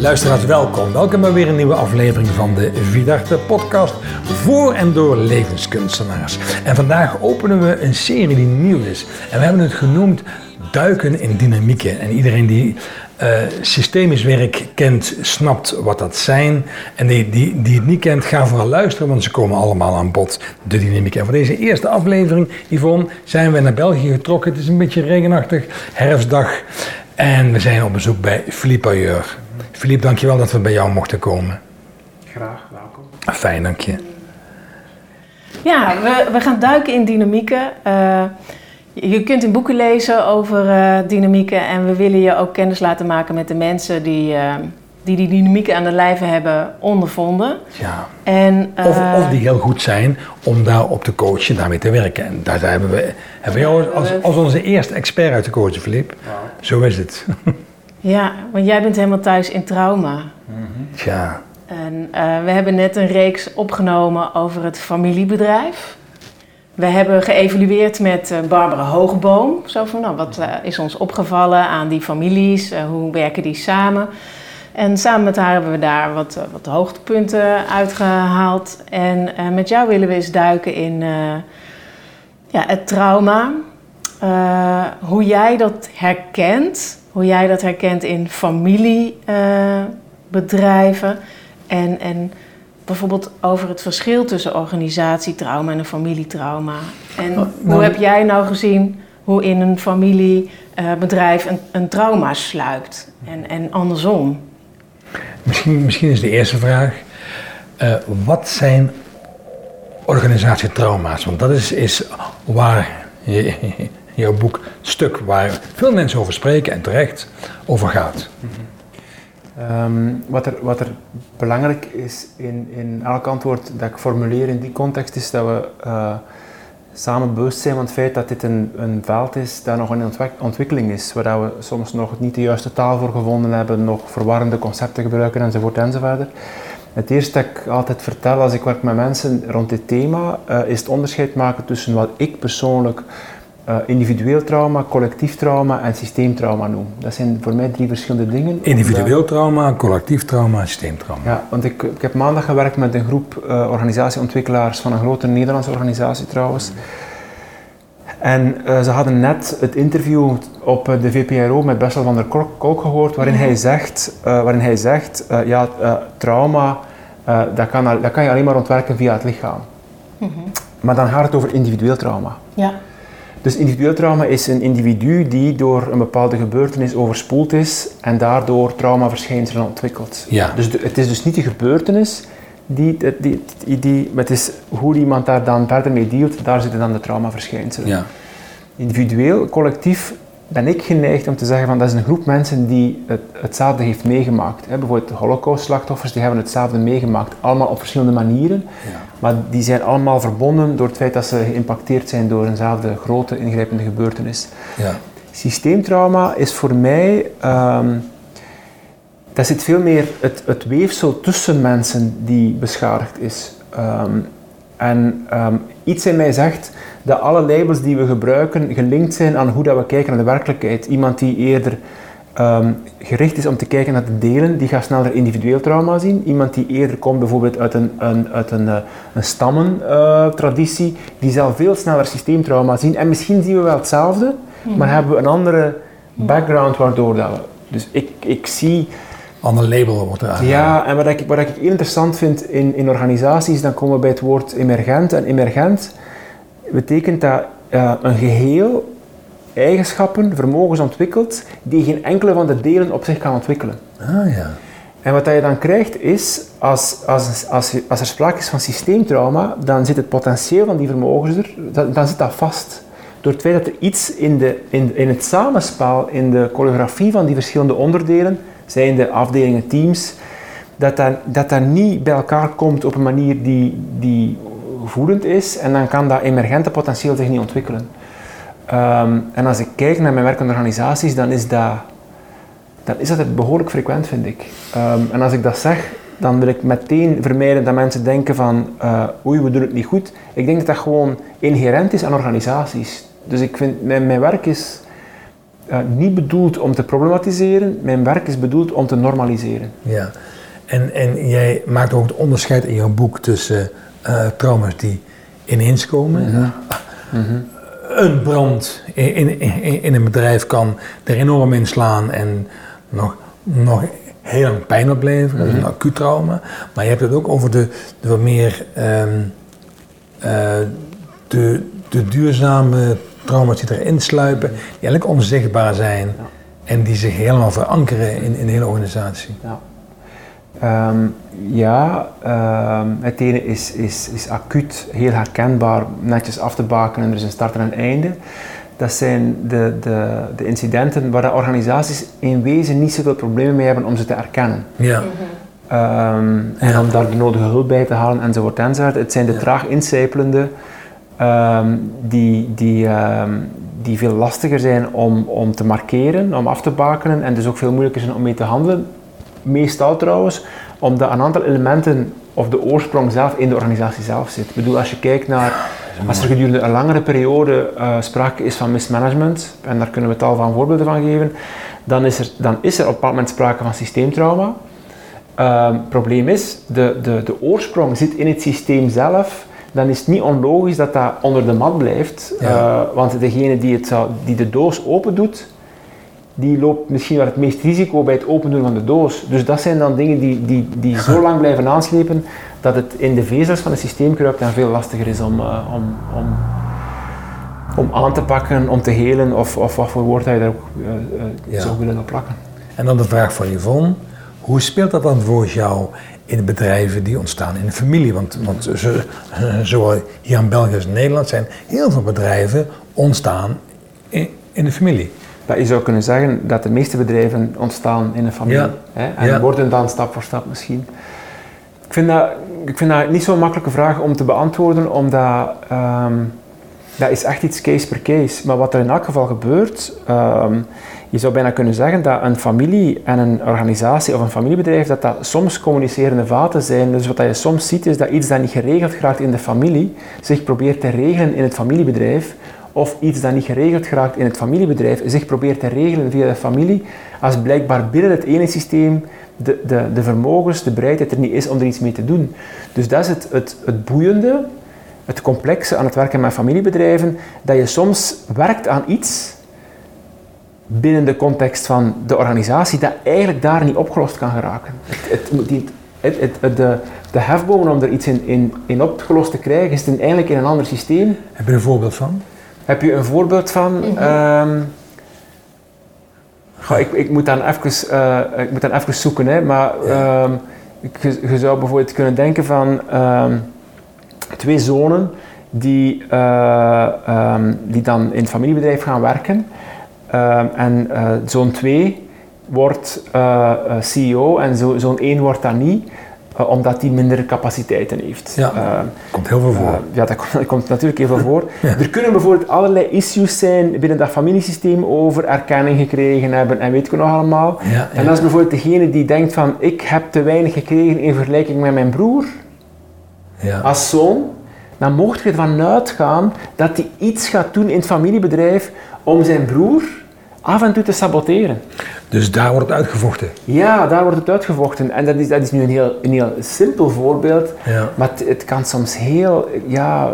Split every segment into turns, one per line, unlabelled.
Luisteraars, welkom. Welkom bij weer een nieuwe aflevering van de Vidarte podcast voor en door levenskunstenaars. En vandaag openen we een serie die nieuw is. En we hebben het genoemd Duiken in Dynamieken. En iedereen die uh, systemisch werk kent, snapt wat dat zijn. En die, die, het niet kent, ga vooral luisteren, want ze komen allemaal aan bod, de dynamiek. En voor deze eerste aflevering, Yvonne, zijn we naar België getrokken. Het is een beetje regenachtig, herfstdag. En we zijn op bezoek bij Philippe. Philippe, dankjewel dat we bij jou mochten komen.
Graag, welkom.
Fijn, dank je.
Ja, we, we gaan duiken in dynamieken. Uh, je kunt in boeken lezen over uh, dynamieken en we willen je ook kennis laten maken met de mensen die, uh, die die dynamieken aan de lijve hebben ondervonden.
Ja. En, uh, of, of, die heel goed zijn om daarop te coachen, daarmee te werken. En daar hebben we, hebben we jou als, als onze eerste expert uit te coachen, Filip. Ja. Zo is het.
ja, want jij bent helemaal thuis in trauma.
Mm -hmm. Ja.
En we hebben net een reeks opgenomen over het familiebedrijf. We hebben geëvalueerd met eh, Barbara Hoogboom. Zo van, nou, wat eh, is ons opgevallen aan die families? Eh, hoe werken die samen? En samen met haar hebben we daar wat, wat hoogtepunten uitgehaald. En met jou willen we eens duiken in ja, het trauma. hoe jij dat herkent. Hoe jij dat herkent in familiebedrijven. en, en bijvoorbeeld over het verschil tussen organisatietrauma en een familietrauma. En oh, hoe nou- heb jij nou gezien hoe in een familiebedrijf een, een trauma sluipt en, en andersom?
Misschien, misschien is de eerste vraag, uh, wat zijn organisatietrauma's? Want dat is, is waar je, jouw boek stuk waar veel mensen over spreken en terecht over gaat. Mm
Um, wat, er, wat er belangrijk is in, in elk antwoord dat ik formuleer in die context is dat we uh, samen bewust zijn van het feit dat dit een, een veld is dat nog in ontwikkeling is, waar we soms nog niet de juiste taal voor gevonden hebben, nog verwarrende concepten gebruiken enzovoort enzovoort. Het eerste dat ik altijd vertel als ik werk met mensen rond dit thema, uh, is het onderscheid maken tussen wat ik persoonlijk uh, individueel trauma, collectief trauma en systeemtrauma noem. Dat zijn voor mij drie verschillende dingen.
Individueel trauma, collectief trauma, systeemtrauma.
Ja, want ik, ik heb maandag gewerkt met een groep uh, organisatieontwikkelaars van een grote Nederlandse organisatie trouwens. En uh, ze hadden net het interview op de VPRO met Bessel van der Kolk gehoord, waarin hij zegt, waarin hij zegt ja, trauma, dat, kan, dat kan je alleen maar ontwerken via het lichaam. Mm -hmm. Maar dan gaat het over individueel trauma.
Ja.
Dus individueel trauma is een individu die door een bepaalde gebeurtenis overspoeld is en daardoor traumaverschijnselen ontwikkelt.
Ja.
Dus het is dus niet de gebeurtenis die, die, die, die, het is hoe iemand daar dan verder mee dealt, daar zitten dan de traumaverschijnselen.
Ja.
Individueel, collectief ben ik geneigd om te zeggen van dat is een groep mensen die het, hetzelfde heeft meegemaakt. He, bijvoorbeeld de holocaust-slachtoffers, die hebben hetzelfde meegemaakt, allemaal op verschillende manieren. Ja. Maar die zijn allemaal verbonden door het feit dat ze geïmpacteerd zijn door eenzelfde grote ingrijpende gebeurtenis.
Ja.
Systeemtrauma is voor mij, um, dat zit veel meer het, het weefsel tussen mensen die beschadigd is. Um, en um, iets in mij zegt dat alle labels die we gebruiken gelinkt zijn aan hoe dat we kijken naar de werkelijkheid. Iemand die eerder um, gericht is om te kijken naar de delen, die gaat sneller individueel trauma zien. Iemand die eerder komt bijvoorbeeld uit een, een uit een, uh, een stammentraditie, uh, die zal veel sneller systeemtrauma zien. En misschien zien we wel hetzelfde, maar hebben we een andere background waardoor dat we... Dus ik, ik zie...
Ander label wordt er
Ja, en wat ik, wat ik heel interessant vind in, in organisaties, dan komen we bij het woord emergent. En emergent betekent dat uh, een geheel eigenschappen, vermogens ontwikkelt die geen enkele van de delen op zich kan ontwikkelen.
Ah ja.
En wat je dan krijgt is, als, als, als, als er sprake is van systeemtrauma, dan zit het potentieel van die vermogens er, dan, dan zit dat vast. Door het feit dat er iets in, de, in, in het samenspel, in de choreografie van die verschillende onderdelen, zijn de afdelingen, teams, dat dat, dat dat niet bij elkaar komt op een manier die, die voedend is en dan kan dat emergente potentieel zich niet ontwikkelen. Um, en als ik kijk naar mijn werkende organisaties, dan is dat, is behoorlijk frequent, vind ik. Um, en als ik dat zeg, dan wil ik meteen vermijden dat mensen denken van uh, oei, we doen het niet goed. Ik denk dat dat gewoon inherent is aan organisaties. Dus ik vind, mijn, mijn werk is eh, niet bedoeld om te problematiseren, mijn werk is bedoeld om te normaliseren.
Ja, en, en jij maakt ook het onderscheid in jouw boek tussen trauma's die ineens komen.
Mhm. Mhm.
Een brand in, in, in, een bedrijf kan er enorm in slaan en nog, nog heel lang pijn opleveren. Dat is een
Mhm.
acuut trauma. Maar je hebt het ook over de, de wat meer ehm, eh, de, de duurzame trauma's die erin sluipen, die eigenlijk onzichtbaar zijn
Ja.
en die zich helemaal verankeren in, in de hele organisatie.
Ja, Ehm, ja ehm, het ene is, is, is acuut, heel herkenbaar, netjes af te bakenen en er is een start en een einde. Dat zijn de, de, de incidenten waar de organisaties in wezen niet zoveel problemen mee hebben om ze te erkennen.
Ja,
Ehm, en
Ja.
om daar de nodige hulp bij te halen enzovoort enzovoort. Het zijn de
Ja.
traag incijpelende die, die, die veel lastiger zijn om, om te markeren, om af te bakenen en dus ook veel moeilijker zijn om mee te handelen. Meestal trouwens, omdat een aantal elementen of de oorsprong zelf in de organisatie zelf zit. Ik bedoel, als je kijkt naar, als er gedurende een langere periode eh, sprake is van mismanagement, en daar kunnen we tal van voorbeelden van geven, dan is er, dan is er op een bepaald moment sprake van systeemtrauma. Het probleem is, de, de, de oorsprong zit in het systeem zelf. Dan is het niet onlogisch dat dat onder de mat blijft.
Ja.
Eh, want degene die, het zou, die de doos open doet, die loopt misschien wel het meest risico bij het opendoen van de doos. Dus dat zijn dan dingen die, die, die zo lang blijven aanslepen dat het in de vezels van het systeem kruipt en veel lastiger is om, eh, om, om, om aan te pakken, om te helen of, of wat voor woord je daar ook eh, eh,
Ja.
zou willen op plakken.
En dan de vraag van Yvonne. Hoe speelt dat dan voor jou in de bedrijven die ontstaan in de familie? Want, want zo- zowel hier in België als in Nederland zijn heel veel bedrijven ontstaan in, in de familie.
Dat je zou kunnen zeggen dat de meeste bedrijven ontstaan in een familie.
Ja.
Hè? En
Ja.
worden dan stap voor stap misschien. Ik vind dat, ik vind dat niet zo'n makkelijke vraag om te beantwoorden, omdat ehm, dat is echt iets case per case. Maar wat er in elk geval gebeurt, ehm, je zou bijna kunnen zeggen dat een familie en een organisatie of een familiebedrijf, dat dat soms communicerende vaten zijn. Dus wat je soms ziet is dat iets dat niet geregeld geraakt in de familie, zich probeert te regelen in het familiebedrijf. Of iets dat niet geregeld geraakt in het familiebedrijf, zich probeert te regelen via de familie, als blijkbaar binnen het ene systeem de, de, de vermogens, de bereidheid er niet is om er iets mee te doen. Dus dat is het, het, het boeiende, het complexe aan het werken met familiebedrijven, dat je soms werkt aan iets binnen de context van de organisatie dat eigenlijk daar niet opgelost kan geraken. Het, het, het, de, de om er iets in, in, opgelost te krijgen, is eigenlijk in een ander systeem.
Heb je er een voorbeeld van?
Heb je een voorbeeld van? Goh, ik, ik, moet dan even, eh, ik moet dan even zoeken, hè, maar ehm, je, je zou bijvoorbeeld kunnen denken van ehm, twee zonen die, ehm, die dan in het familiebedrijf gaan werken. En eh, zoon 2 wordt CEO en zo, zoon 1 wordt dat niet, eh, omdat hij minder capaciteiten heeft.
Ja.
Ehm,
Komt heel veel voor.
uh, ja, dat komt, dat komt natuurlijk heel veel voor.
Ja.
Er kunnen bijvoorbeeld allerlei issues zijn binnen dat familiesysteem over erkenning gekregen hebben en weet ik nog allemaal.
ja,
En dat is bijvoorbeeld degene die denkt van ik heb te weinig gekregen in vergelijking met mijn broer
ja.
als zoon. Dan mocht je ervan uitgaan dat hij iets gaat doen in het familiebedrijf om zijn broer af en toe te saboteren.
Dus daar wordt het uitgevochten.
Ja, daar wordt het uitgevochten. En dat is, dat is nu een heel, een heel simpel voorbeeld.
Ja.
Maar het, het kan soms heel ja,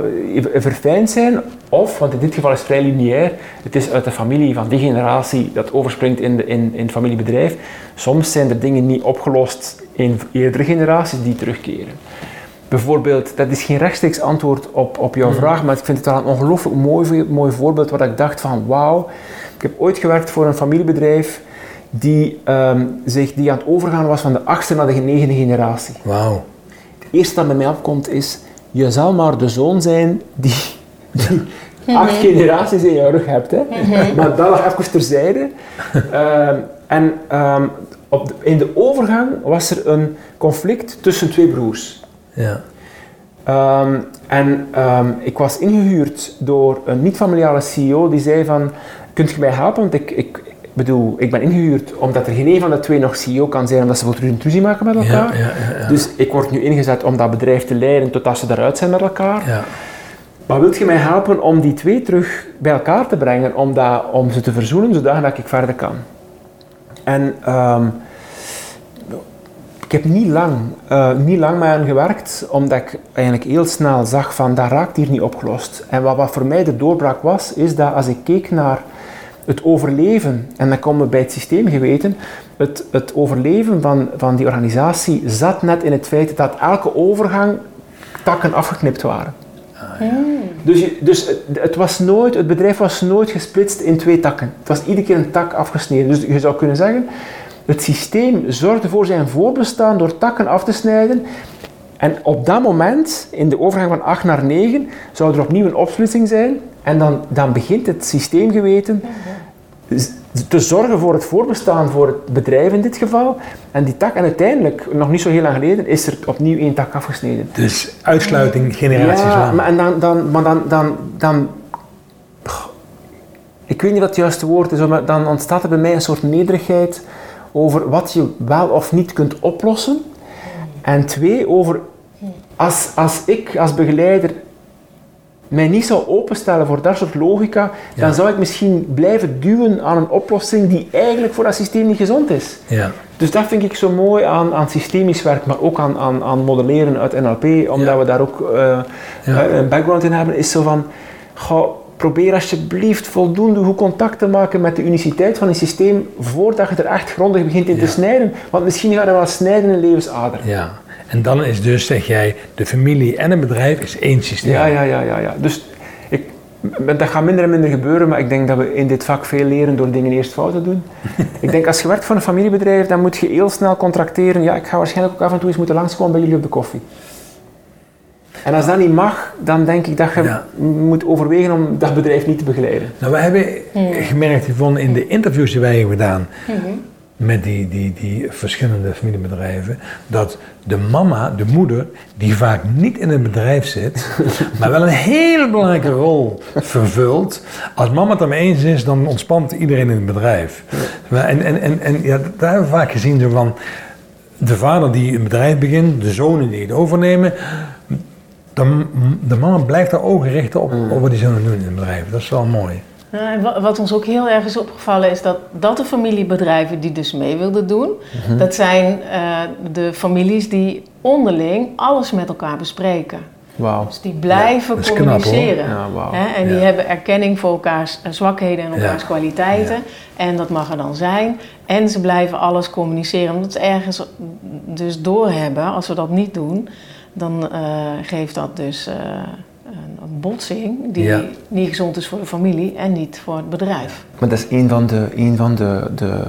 verfijnd zijn. Of, want in dit geval is het vrij lineair, het is uit de familie van die generatie dat overspringt in, de, in, in het familiebedrijf. Soms zijn er dingen niet opgelost in eerdere generaties die terugkeren. Bijvoorbeeld, dat is geen rechtstreeks antwoord op, op jouw vraag, maar ik vind het wel een ongelooflijk mooi, mooi voorbeeld waar ik dacht van wauw, ik heb ooit gewerkt voor een familiebedrijf die, ehm, zich, die aan het overgaan was van de achtste naar de negende generatie.
Wauw.
Het eerste dat bij mij opkomt is, je zal maar de zoon zijn die, die acht generaties in jouw rug hebt. Hè? Maar dat lag even terzijde. Ehm, en ehm, op de- in de overgang was er een conflict tussen twee broers.
Ja.
Ehm, en ehm, ik was ingehuurd door een niet-familiale CEO die zei van, kunt je mij helpen? Want ik, ik bedoel, ik ben ingehuurd omdat er geen een van de twee nog CEO kan zijn omdat ze een ruzie maken met elkaar.
Ja, ja.
Dus ik word nu ingezet om dat bedrijf te leiden totdat ze eruit zijn met elkaar.
ja.
Maar wilt je mij helpen om die twee terug bij elkaar te brengen, om, dat, om ze te verzoenen, zodat ik verder kan? En ehm, ik heb niet lang, uh, niet lang met hen gewerkt, omdat ik eigenlijk heel snel zag van, dat raakt hier niet opgelost. En wat, wat voor mij de doorbraak was, is dat als ik keek naar het overleven, en dan komen we bij het systeem geweten, het, het overleven van, van die organisatie zat net in het feit dat elke overgang takken afgeknipt waren. Ah, dus, je, dus het, het, was nooit, het bedrijf was nooit gesplitst in twee takken. Het was iedere keer een tak afgesneden. Dus je zou kunnen zeggen, het systeem zorgde voor zijn voorbestaan door takken af te snijden. En op dat moment, in de overgang van 8 naar 9, zou er opnieuw een opsplitsing zijn. En dan, dan begint het systeemgeweten te zorgen voor het voorbestaan voor het bedrijf in dit geval. En die tak, en uiteindelijk, nog niet zo heel lang geleden, is er opnieuw één tak afgesneden.
Dus uitsluiting, generaties
ja, Maar, en dan, dan, maar dan, dan, dan, ik weet niet wat het juiste woord is, maar dan ontstaat er bij mij een soort nederigheid over wat je wel of niet kunt oplossen. En twee, over als, als ik als begeleider mij niet zou openstellen voor dat soort logica, dan zou ik misschien blijven duwen aan een oplossing die eigenlijk voor dat systeem niet gezond is. Ja. Dus dat vind ik zo mooi aan, aan systemisch werk, maar ook aan, aan, aan modelleren uit NLP, omdat we daar ook uh, een background in hebben, is zo van, ga, probeer alsjeblieft voldoende goed contact te maken met de uniciteit van een systeem voordat je er echt grondig begint in te snijden, want misschien ga je wel snijden in levensader.
Ja. En dan is dus, zeg jij, de familie en een bedrijf is één systeem.
Ja, ja, ja, ja. ja. Dus ik, dat gaat minder en minder gebeuren, maar ik denk dat we in dit vak veel leren door dingen eerst fout te doen. ik denk als je werkt voor een familiebedrijf, dan moet je heel snel contracteren. Ja, ik ga waarschijnlijk ook af en toe eens moeten langskomen bij jullie op de koffie. En als dat niet mag, dan denk ik dat je moet overwegen om dat bedrijf niet te begeleiden.
Nou, we hebben gemerkt, Yvonne, in de interviews die wij hebben gedaan, hmm met die, die, die verschillende familiebedrijven, dat de mama, de moeder, die vaak niet in een bedrijf zit, maar wel een hele belangrijke rol vervult. Als mama het ermee eens is, dan ontspant iedereen in het bedrijf. En, en, en, en ja, daar hebben we vaak gezien zo van de vader die een bedrijf begint, de zonen die het overnemen. De, de mama blijft daar ogen richten op, op wat die zonen doen in het bedrijf. Dat is wel mooi.
Nou, wat ons ook heel erg is opgevallen is dat, dat de familiebedrijven die dus mee wilden doen, mhm. dat zijn uh, de families die onderling alles met elkaar bespreken. Wow. Dus die blijven communiceren. ja, wow. hè? En die hebben erkenning voor elkaars eh, zwakheden en elkaars kwaliteiten. En dat mag er dan zijn. En ze blijven alles communiceren. Omdat ze ergens dus doorhebben, als we dat niet doen, dan uh, geeft dat dus botsing die niet gezond is voor de familie en niet voor het bedrijf.
Maar dat is een van de, een van de, de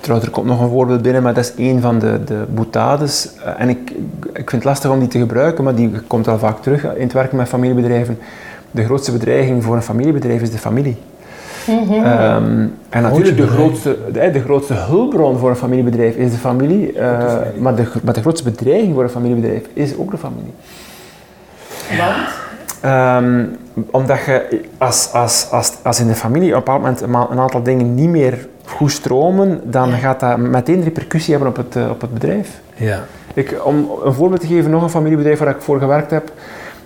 trouwens er komt nog een voorbeeld binnen, maar dat is een van de, de boutades. Eh, en ik, ik vind het lastig om die te gebruiken, maar die komt al vaak terug in het werken met familiebedrijven. De grootste bedreiging voor een familiebedrijf is de familie. Ehm, en natuurlijk de grootste, de, de, grootste hulpbron voor een familiebedrijf is de familie, uh, maar, de, maar de grootste bedreiging voor een familiebedrijf is ook de familie.
Want?
Ehm, omdat je als, als, als, als in de familie op een bepaald moment een aantal dingen niet meer goed stromen, dan gaat dat meteen repercussie hebben op het, eh, op het bedrijf. Ja. Ik, om een voorbeeld te geven, nog een familiebedrijf waar ik voor gewerkt heb,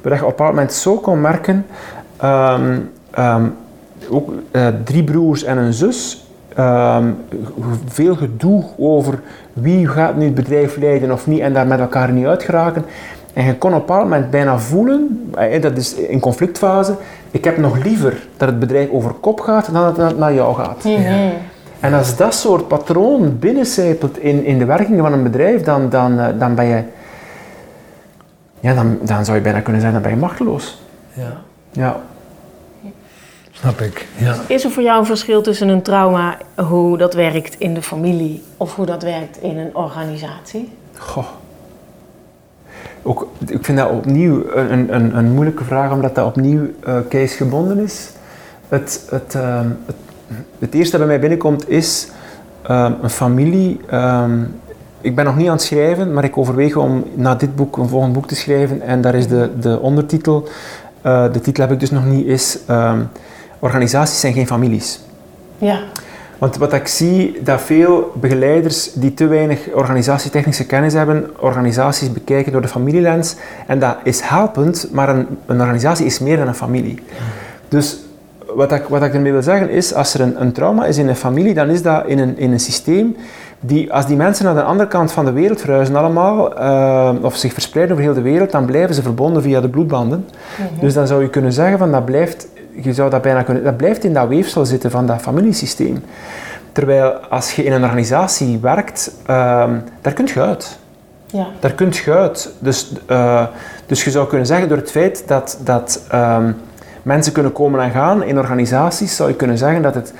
waar je op een bepaald moment zo kon merken, ehm, ehm, ook uh, drie broers en een zus, veel gedoe over wie gaat nu het bedrijf leiden of niet en daar met elkaar niet uitgeraken. En je kon op een bepaald moment bijna voelen, eh, dat is in conflictfase, ik heb nog liever dat het bedrijf over kop gaat dan dat het naar jou gaat. Mhm. En als dat soort patroon binnencijpelt in, in de werkingen van een bedrijf, dan, dan, eh, dan ben je, ja, dan, dan zou je bijna kunnen zeggen, dan ben je machteloos.
Ja.
ja.
Snap ik, ja.
Is er voor jou een verschil tussen een trauma, hoe dat werkt in de familie, of hoe dat werkt in een organisatie?
Goh ook, ik vind dat opnieuw een, een, een moeilijke vraag, omdat dat opnieuw uh, is. Het, het, uh, het, het, eerste dat bij mij binnenkomt is uh, een familie. Ehm, ik ben nog niet aan het schrijven, maar ik overweeg om na dit boek een volgend boek te schrijven. En daar is de, de ondertitel, eh, de titel heb ik dus nog niet, is Organisaties zijn geen families.
Ja.
Want wat ik zie, dat veel begeleiders die te weinig organisatietechnische kennis hebben, organisaties bekijken door de familielens. En dat is helpend, maar een, een organisatie is meer dan een familie. Dus wat ik, wat ik ermee wil zeggen is, als er een, een trauma is in een familie, dan is dat in een, in een systeem die, als die mensen naar de andere kant van de wereld verhuizen allemaal, uh, of zich verspreiden over heel de wereld, dan blijven ze verbonden via de bloedbanden. Dus dan zou je kunnen zeggen van dat blijft, je zou dat bijna kunnen, dat blijft in dat weefsel zitten van dat familiesysteem. Terwijl als je in een organisatie werkt, uh, daar kun je uit.
Ja.
Daar kun je uit. Dus, uh, dus je zou kunnen zeggen door het feit dat, dat um, mensen kunnen komen en gaan in organisaties, zou je kunnen zeggen dat het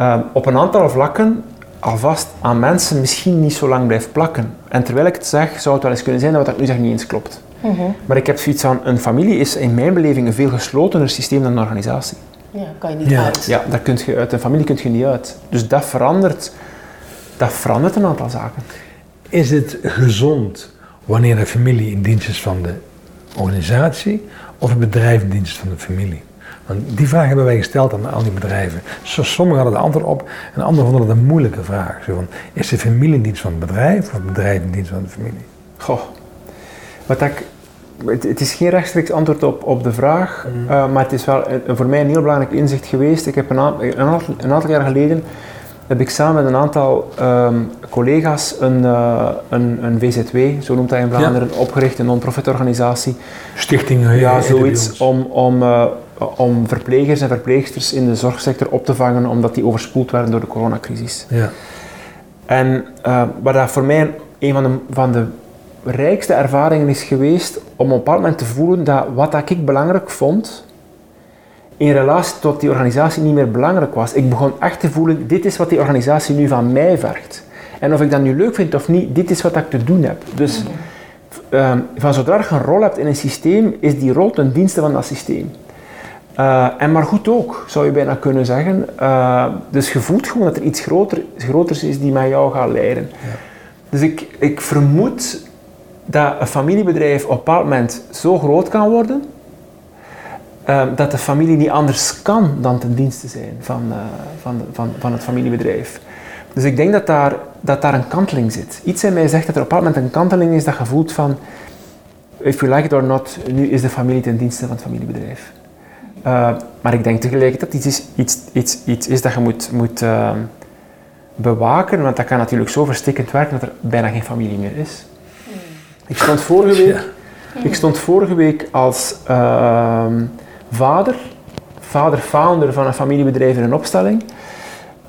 um, op een aantal vlakken alvast aan mensen misschien niet zo lang blijft plakken. En terwijl ik het zeg, zou het wel eens kunnen zijn dat wat ik nu zeg niet eens klopt.
Mm -hmm.
Maar ik heb zoiets van, een familie is in mijn beleving een veel geslotener systeem dan een organisatie.
Ja, kan je niet
Ja.
uit.
Ja, daar kun je uit een familie kun je niet uit. Dus dat verandert, dat verandert een aantal zaken.
Is het gezond wanneer de familie in dienst is van de organisatie of het bedrijf in dienst van de familie? Want die vraag hebben wij gesteld aan al die bedrijven. Zo, sommigen hadden het antwoord op en anderen vonden het een moeilijke vraag. Zo van, is de familie in dienst van het bedrijf of het bedrijf in dienst van de familie?
Goh, wat ik, het, het is geen rechtstreeks antwoord op, op de vraag,
Mm.
uh, maar het is wel een, voor mij een heel belangrijk inzicht geweest. Ik heb een, aantal, een, aantal, een aantal jaar geleden heb ik samen met een aantal um, collega's een, uh, een, een, VZW, zo noemt hij in Vlaanderen, ja. opgericht, een non-profit organisatie.
Stichtingen,
ja, zoiets om, om, uh, om verplegers en verpleegsters in de zorgsector op te vangen, omdat die overspoeld werden door de coronacrisis.
Ja.
En wat dat voor mij een van de, van de rijkste ervaringen is geweest om op een bepaald moment te voelen dat wat dat ik belangrijk vond, in relatie tot die organisatie niet meer belangrijk was. Ik begon echt te voelen, dit is wat die organisatie nu van mij vergt. En of ik dat nu leuk vind of niet, dit is wat ik te doen heb. Dus uh, van zodra je een rol hebt in een systeem, is die rol ten dienste van dat systeem. Uh, en maar goed ook, zou je bijna kunnen zeggen. Uh, dus je voelt gewoon dat er iets groter, groters is die met jou gaat leiden.
Ja.
Dus ik, ik vermoed dat een familiebedrijf op een bepaald moment zo groot kan worden, uh, dat de familie niet anders kan dan ten dienste zijn van, uh, van, van, van het familiebedrijf. Dus ik denk dat daar, dat daar een kanteling zit. Iets in mij zegt dat er op een bepaald moment een kanteling is dat je voelt van, if you like it or not, nu is de familie ten dienste van het familiebedrijf. Uh, maar ik denk tegelijkertijd dat iets is, iets, iets, iets is dat je moet, moet uh, bewaken, want dat kan natuurlijk zo verstikkend werken dat er bijna geen familie meer is. Ik, stond vorige week, ik stond vorige week als uh, vader, vader-founder van een familiebedrijf in een opstelling.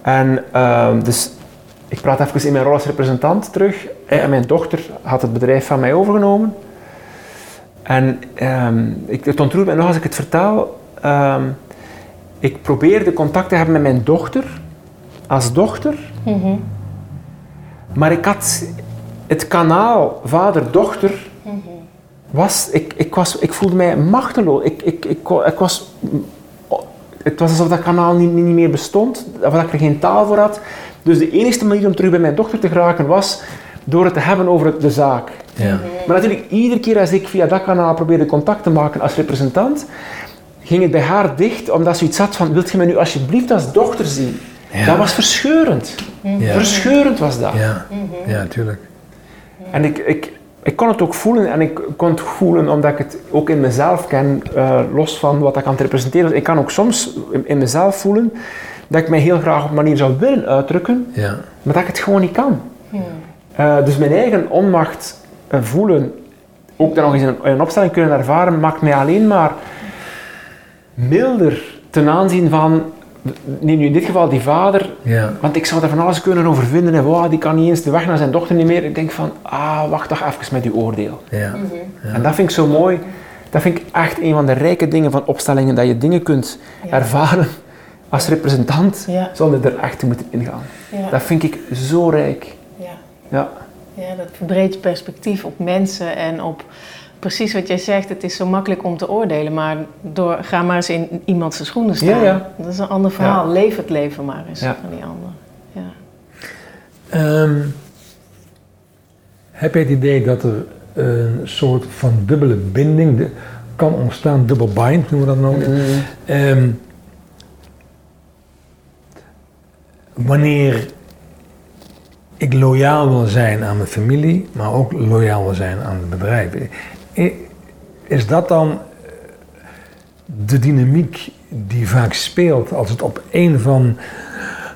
En ehm, dus ik praat even in mijn rol als representant terug. En mijn dochter had het bedrijf van mij overgenomen. En um, ik, het ontroert mij nog als ik het vertel. Um, ik probeerde contact te hebben met mijn dochter, als dochter.
Mm -hmm.
Maar ik had het kanaal vader-dochter. Was, ik, ik, was, ik voelde mij machteloos. Ik, ik, ik, ik was, het was alsof dat kanaal niet, niet meer bestond, of dat ik er geen taal voor had. Dus de enige manier om terug bij mijn dochter te geraken was door het te hebben over de zaak.
Ja.
Maar natuurlijk, iedere keer als ik via dat kanaal probeerde contact te maken als representant, ging het bij haar dicht, omdat ze iets had van, wilt je mij nu alsjeblieft als dochter zien?
Ja.
Dat was verscheurend.
Ja.
Verscheurend was dat.
Ja, ja tuurlijk.
En ik, ik, ik kon het ook voelen, en ik kon het voelen omdat ik het ook in mezelf ken, uh, los van wat ik aan het representeren. Ik kan ook soms in, in, mezelf voelen dat ik mij heel graag op een manier zou willen uitdrukken,
ja.
maar dat ik het gewoon niet kan.
Hmm.
Uh, dus mijn eigen onmacht uh, voelen, ook dan nog eens in een, in een opstelling kunnen ervaren, maakt mij alleen maar milder ten aanzien van, neem nu in dit geval die vader,
ja.
want ik zou er van alles kunnen over vinden en wow, die kan niet eens de weg naar zijn dochter niet meer. Ik denk van, ah, wacht toch even met uw oordeel.
Ja.
Mhm.
Ja.
En dat vind ik zo mooi. Dat vind ik echt een van de rijke dingen van opstellingen, dat je dingen kunt
Ja.
ervaren als representant,
Ja.
zonder er echt te moeten ingaan.
Ja.
Dat vind ik zo rijk.
Ja.
Ja.
ja, dat verbreedt je perspectief op mensen en op precies wat jij zegt. Het is zo makkelijk om te oordelen, maar door, ga maar eens in iemands schoenen staan.
Ja, ja.
Dat is een ander verhaal. Leef het leven maar eens
Ja.
van die ander. Ja.
Ehm, heb je het idee dat er een soort van dubbele binding de- kan ontstaan, dubbel bind noemen we dat nou?
Mm.
Ehm, wanneer ik loyaal wil zijn aan mijn familie, maar ook loyaal wil zijn aan het bedrijf. I- Is dat dan eh, de dynamiek die vaak speelt als het op één van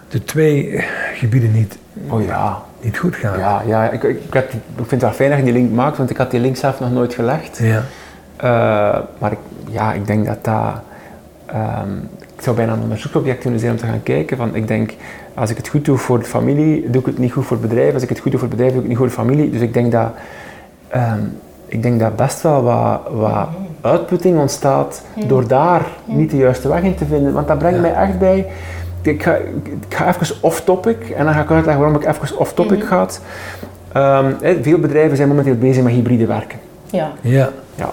de twee gebieden niet,
Oh ja,
niet goed gaat?
ja, ja ik, ik, ik had die- ik vind het wel fijn dat je die link maakt, want ik had die link zelf nog nooit gelegd.
Ja.
Eh, maar ik, ja, ik denk dat dat... ehm, ik zou bijna een onderzoeksobject kunnen zijn om te gaan kijken. Van, ik denk, als ik het goed doe voor de familie, doe ik het niet goed voor het bedrijf. Als ik het goed doe voor het bedrijf, doe ik het niet goed voor de familie. Dus ik denk dat, ehm, ik denk dat best wel wat, wat uitputting ontstaat door daar niet de juiste weg in te vinden. Want dat brengt
Ja.
mij echt bij... Ik ga, ik ga even off-topic en dan ga ik uitleggen waarom ik even off-topic ga. Ehm, hè, veel bedrijven zijn momenteel bezig met hybride werken.
Ja.
Ja.
Ja.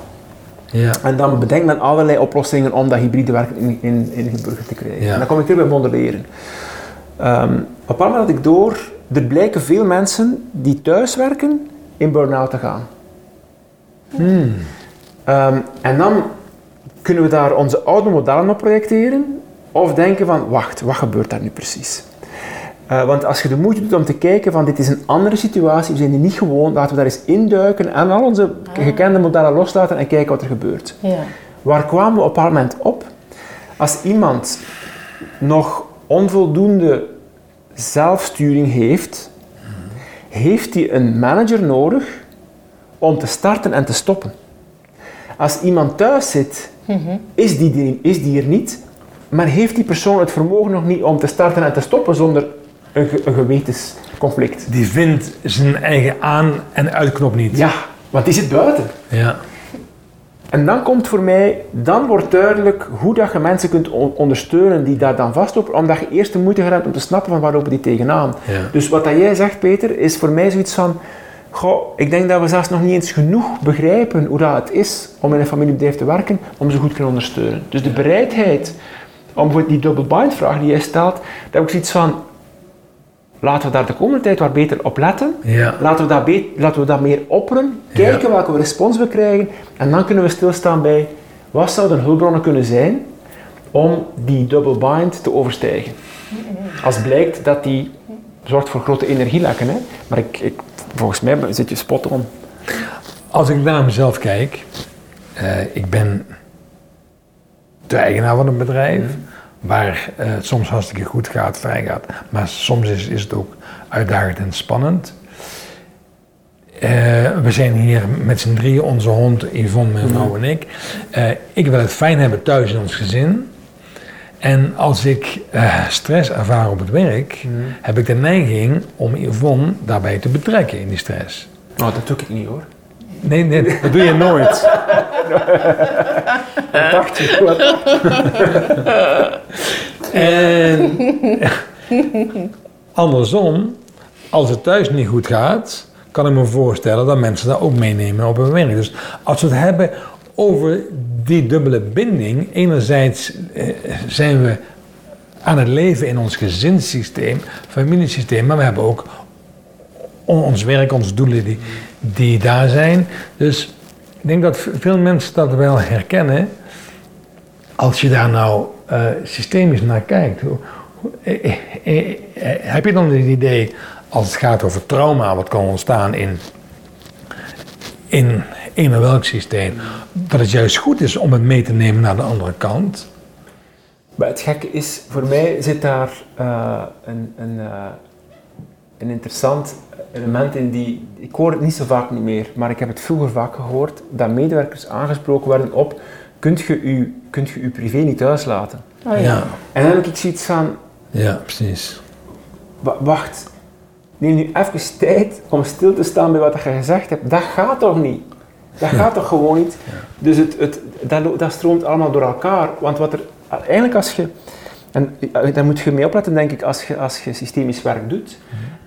Ja.
En dan bedenkt men allerlei oplossingen om dat hybride werken in, in, in Geburger te krijgen.
Ja.
En dan kom ik terug bij modelleren. Ehm, op een moment had ik door, er blijken veel mensen die thuiswerken in burn-out te gaan.
Hmm.
Ehm, en dan kunnen we daar onze oude modellen op projecteren of denken van, wacht, wat gebeurt daar nu precies? Eh, want als je de moeite doet om te kijken van dit is een andere situatie, we zijn hier niet gewoon, laten we daar eens induiken en al onze gekende modellen loslaten en kijken wat er gebeurt.
Ja.
Waar kwamen we op een moment op? Als iemand nog onvoldoende zelfsturing heeft, heeft hij een manager nodig om te starten en te stoppen. Als iemand thuis zit, is die, die- is die er niet, maar heeft die persoon het vermogen nog niet om te starten en te stoppen zonder een, ge- een gewetensconflict.
Die vindt zijn eigen aan- en uitknop niet.
Ja, want die zit buiten.
Ja.
En dan komt voor mij, dan wordt duidelijk hoe dat je mensen kunt on- ondersteunen die daar dan vastlopen, omdat je eerst de moeite gaat om te snappen van waar lopen die tegenaan.
Ja.
Dus wat dat jij zegt, Peter, is voor mij zoiets van, goh, ik denk dat we zelfs nog niet eens genoeg begrijpen hoe dat het is om in een familiebedrijf te werken, om ze goed te kunnen ondersteunen. Dus de bereidheid om bijvoorbeeld die double bind vraag die jij stelt, daar heb ik zoiets van, laten we daar de komende tijd wat beter op letten.
Ja.
Laten we dat, be- laten we dat meer opperen, kijken welke respons we krijgen en dan kunnen we stilstaan bij wat zouden hulpbronnen kunnen zijn om die double bind te overstijgen. Als blijkt dat die zorgt voor grote energielekken, hè? maar ik, ik, volgens mij zit je spot on.
Als ik naar mezelf kijk, eh, ik ben de eigenaar van een bedrijf, waar eh, het soms hartstikke goed gaat, fijn gaat, maar soms is, is het ook uitdagend en spannend. Eh, we zijn hier met z'n drieën, onze hond Yvonne, mijn vrouw en ik. Ik wil het fijn hebben thuis in ons gezin. En als ik eh, stress ervaar op het werk, heb ik de neiging om Yvonne daarbij te betrekken in die stress.
Nou, dat doe ik niet hoor.
Nee, nee, dat doe je nooit.
Wat dacht je? Wat?
En andersom, als het thuis niet goed gaat, kan ik me voorstellen dat mensen dat ook meenemen op hun werk. Dus als we het hebben over die dubbele binding, enerzijds eh, zijn we aan het leven in ons gezinssysteem, familiesysteem, maar we hebben ook on- ons werk, onze doelen die, die daar zijn. Dus ik denk dat veel mensen dat wel herkennen. Als je daar nou eh, systemisch naar kijkt, eh, heb je dan het idee, als het gaat over trauma wat kan ontstaan in, in een of welk systeem, dat het juist goed is om het mee te nemen naar de andere kant?
Maar het gekke is, voor mij zit daar eh, een, een, eh, een interessant element in die... Ik hoor het niet zo vaak niet meer, maar ik heb het vroeger vaak gehoord, dat medewerkers aangesproken werden op kunt je je, kunt je, je privé niet thuis laten?
Oh ja.
Ja,
En dan heb ik zoiets van,
ja precies.
wa- wacht, neem nu even tijd om stil te staan bij wat je gezegd hebt. Dat gaat toch niet? Dat gaat toch gewoon niet? Dus het, het, dat, stroomt allemaal door elkaar. Want wat er eigenlijk als je, en eh, daar moet je mee opletten denk ik, als je, als je systemisch werk doet.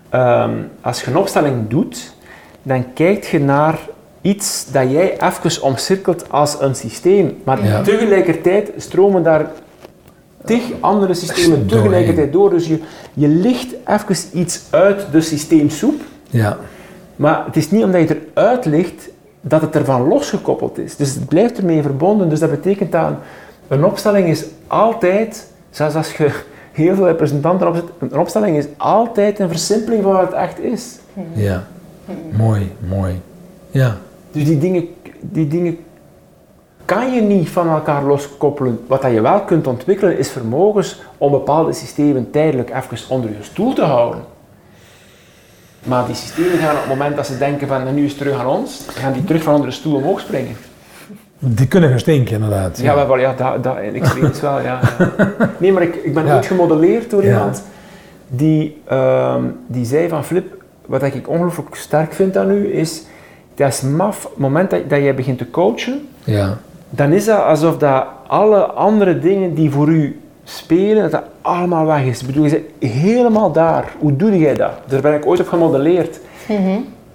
Ehm, als je een opstelling doet, dan kijk je naar iets dat jij even omcirkelt als een systeem. Maar
Ja.
tegelijkertijd stromen daar tig andere systemen
Doorheen.
tegelijkertijd door. Dus je, je licht even iets uit de systeemsoep.
Ja,
Maar het is niet omdat je eruit ligt dat het ervan losgekoppeld is. Dus het blijft ermee verbonden. Dus dat betekent dat een, opstelling is altijd, zelfs als je heel veel representanten opzet, een opstelling is altijd een versimpeling van wat het echt is.
Ja, mooi, mooi. Ja,
Dus die dingen, die dingen kan je niet van elkaar loskoppelen. Wat dat je wel kunt ontwikkelen is vermogens om bepaalde systemen tijdelijk even onder je stoel te houden. Maar die systemen gaan op het moment dat ze denken van nu is het terug aan ons, gaan die terug van onder de stoel omhoog springen.
die kunnen gaan stinken inderdaad.
Ja, maar wel, ja, dat, dat, ik weet het wel, ja. ja. Nee, maar ik, ik ben
Ja.
ooit gemodelleerd door
Ja.
iemand die, ehm, die zei van Flip, wat ik ongelooflijk sterk vind aan u, is, dat is maf, op het moment dat, dat jij begint te coachen,
Ja,
dan is dat alsof dat alle andere dingen die voor u spelen, dat dat allemaal weg is. Ik bedoel, je bent helemaal daar. Hoe doe jij dat? Daar ben ik ooit op gemodelleerd.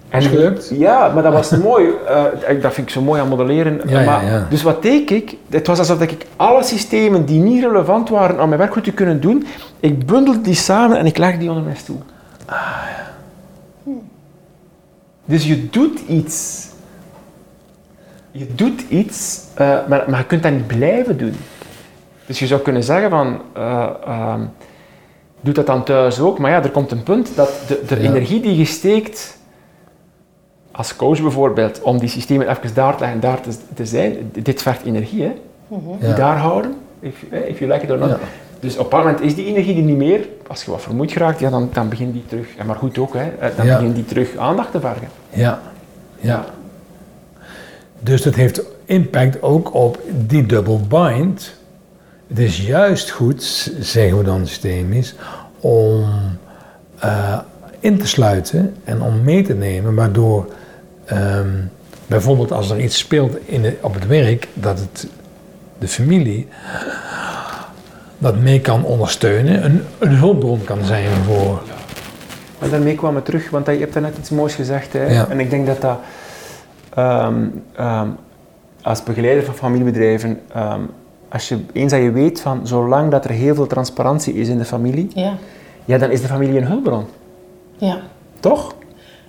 En
Is het gelukt?
Ja, maar dat was mooi. Eh, dat vind ik zo mooi aan modelleren.
Ja, ja,
maar,
ja.
Dus wat deed ik? Het was alsof ik alle systemen die niet relevant waren aan mijn werk goed te kunnen doen, ik bundelde die samen en ik leg die onder mijn stoel. Dus je doet iets. Je doet iets, eh, maar, maar je kunt dat niet blijven doen. Dus je zou kunnen zeggen van, eh, ehm, doe dat dan thuis ook. Maar ja, er komt een punt dat de, de
Ja.
energie die je steekt, als coach bijvoorbeeld, om die systemen even daar te leggen, daar te, te zijn, dit vergt energie, hè? Die
ja.
daar houden, if, eh, if you like it or not.
Ja.
Dus op een bepaald moment is die energie er niet meer. Als je wat vermoeid geraakt, ja, dan, dan begint die terug, en maar goed ook, hè, eh, dan
Ja.
begint die terug aandacht te vergen.
ja, ja. Dus dat heeft impact ook op die double bind. Het is juist goed, zeggen we dan systemisch, om eh, in te sluiten en om mee te nemen, waardoor ehm, bijvoorbeeld als er iets speelt in op het werk, dat het de familie dat mee kan ondersteunen, een, een hulpbron kan zijn voor.
Maar daarmee kwam het terug, want je hebt net iets moois gezegd. Hè?
Ja.
En ik denk dat dat ehm, ehm, als begeleider van familiebedrijven, als je, eens dat je weet van zolang dat er heel veel transparantie is in de familie,
Ja,
ja, dan is de familie een hulpbron.
ja.
Toch?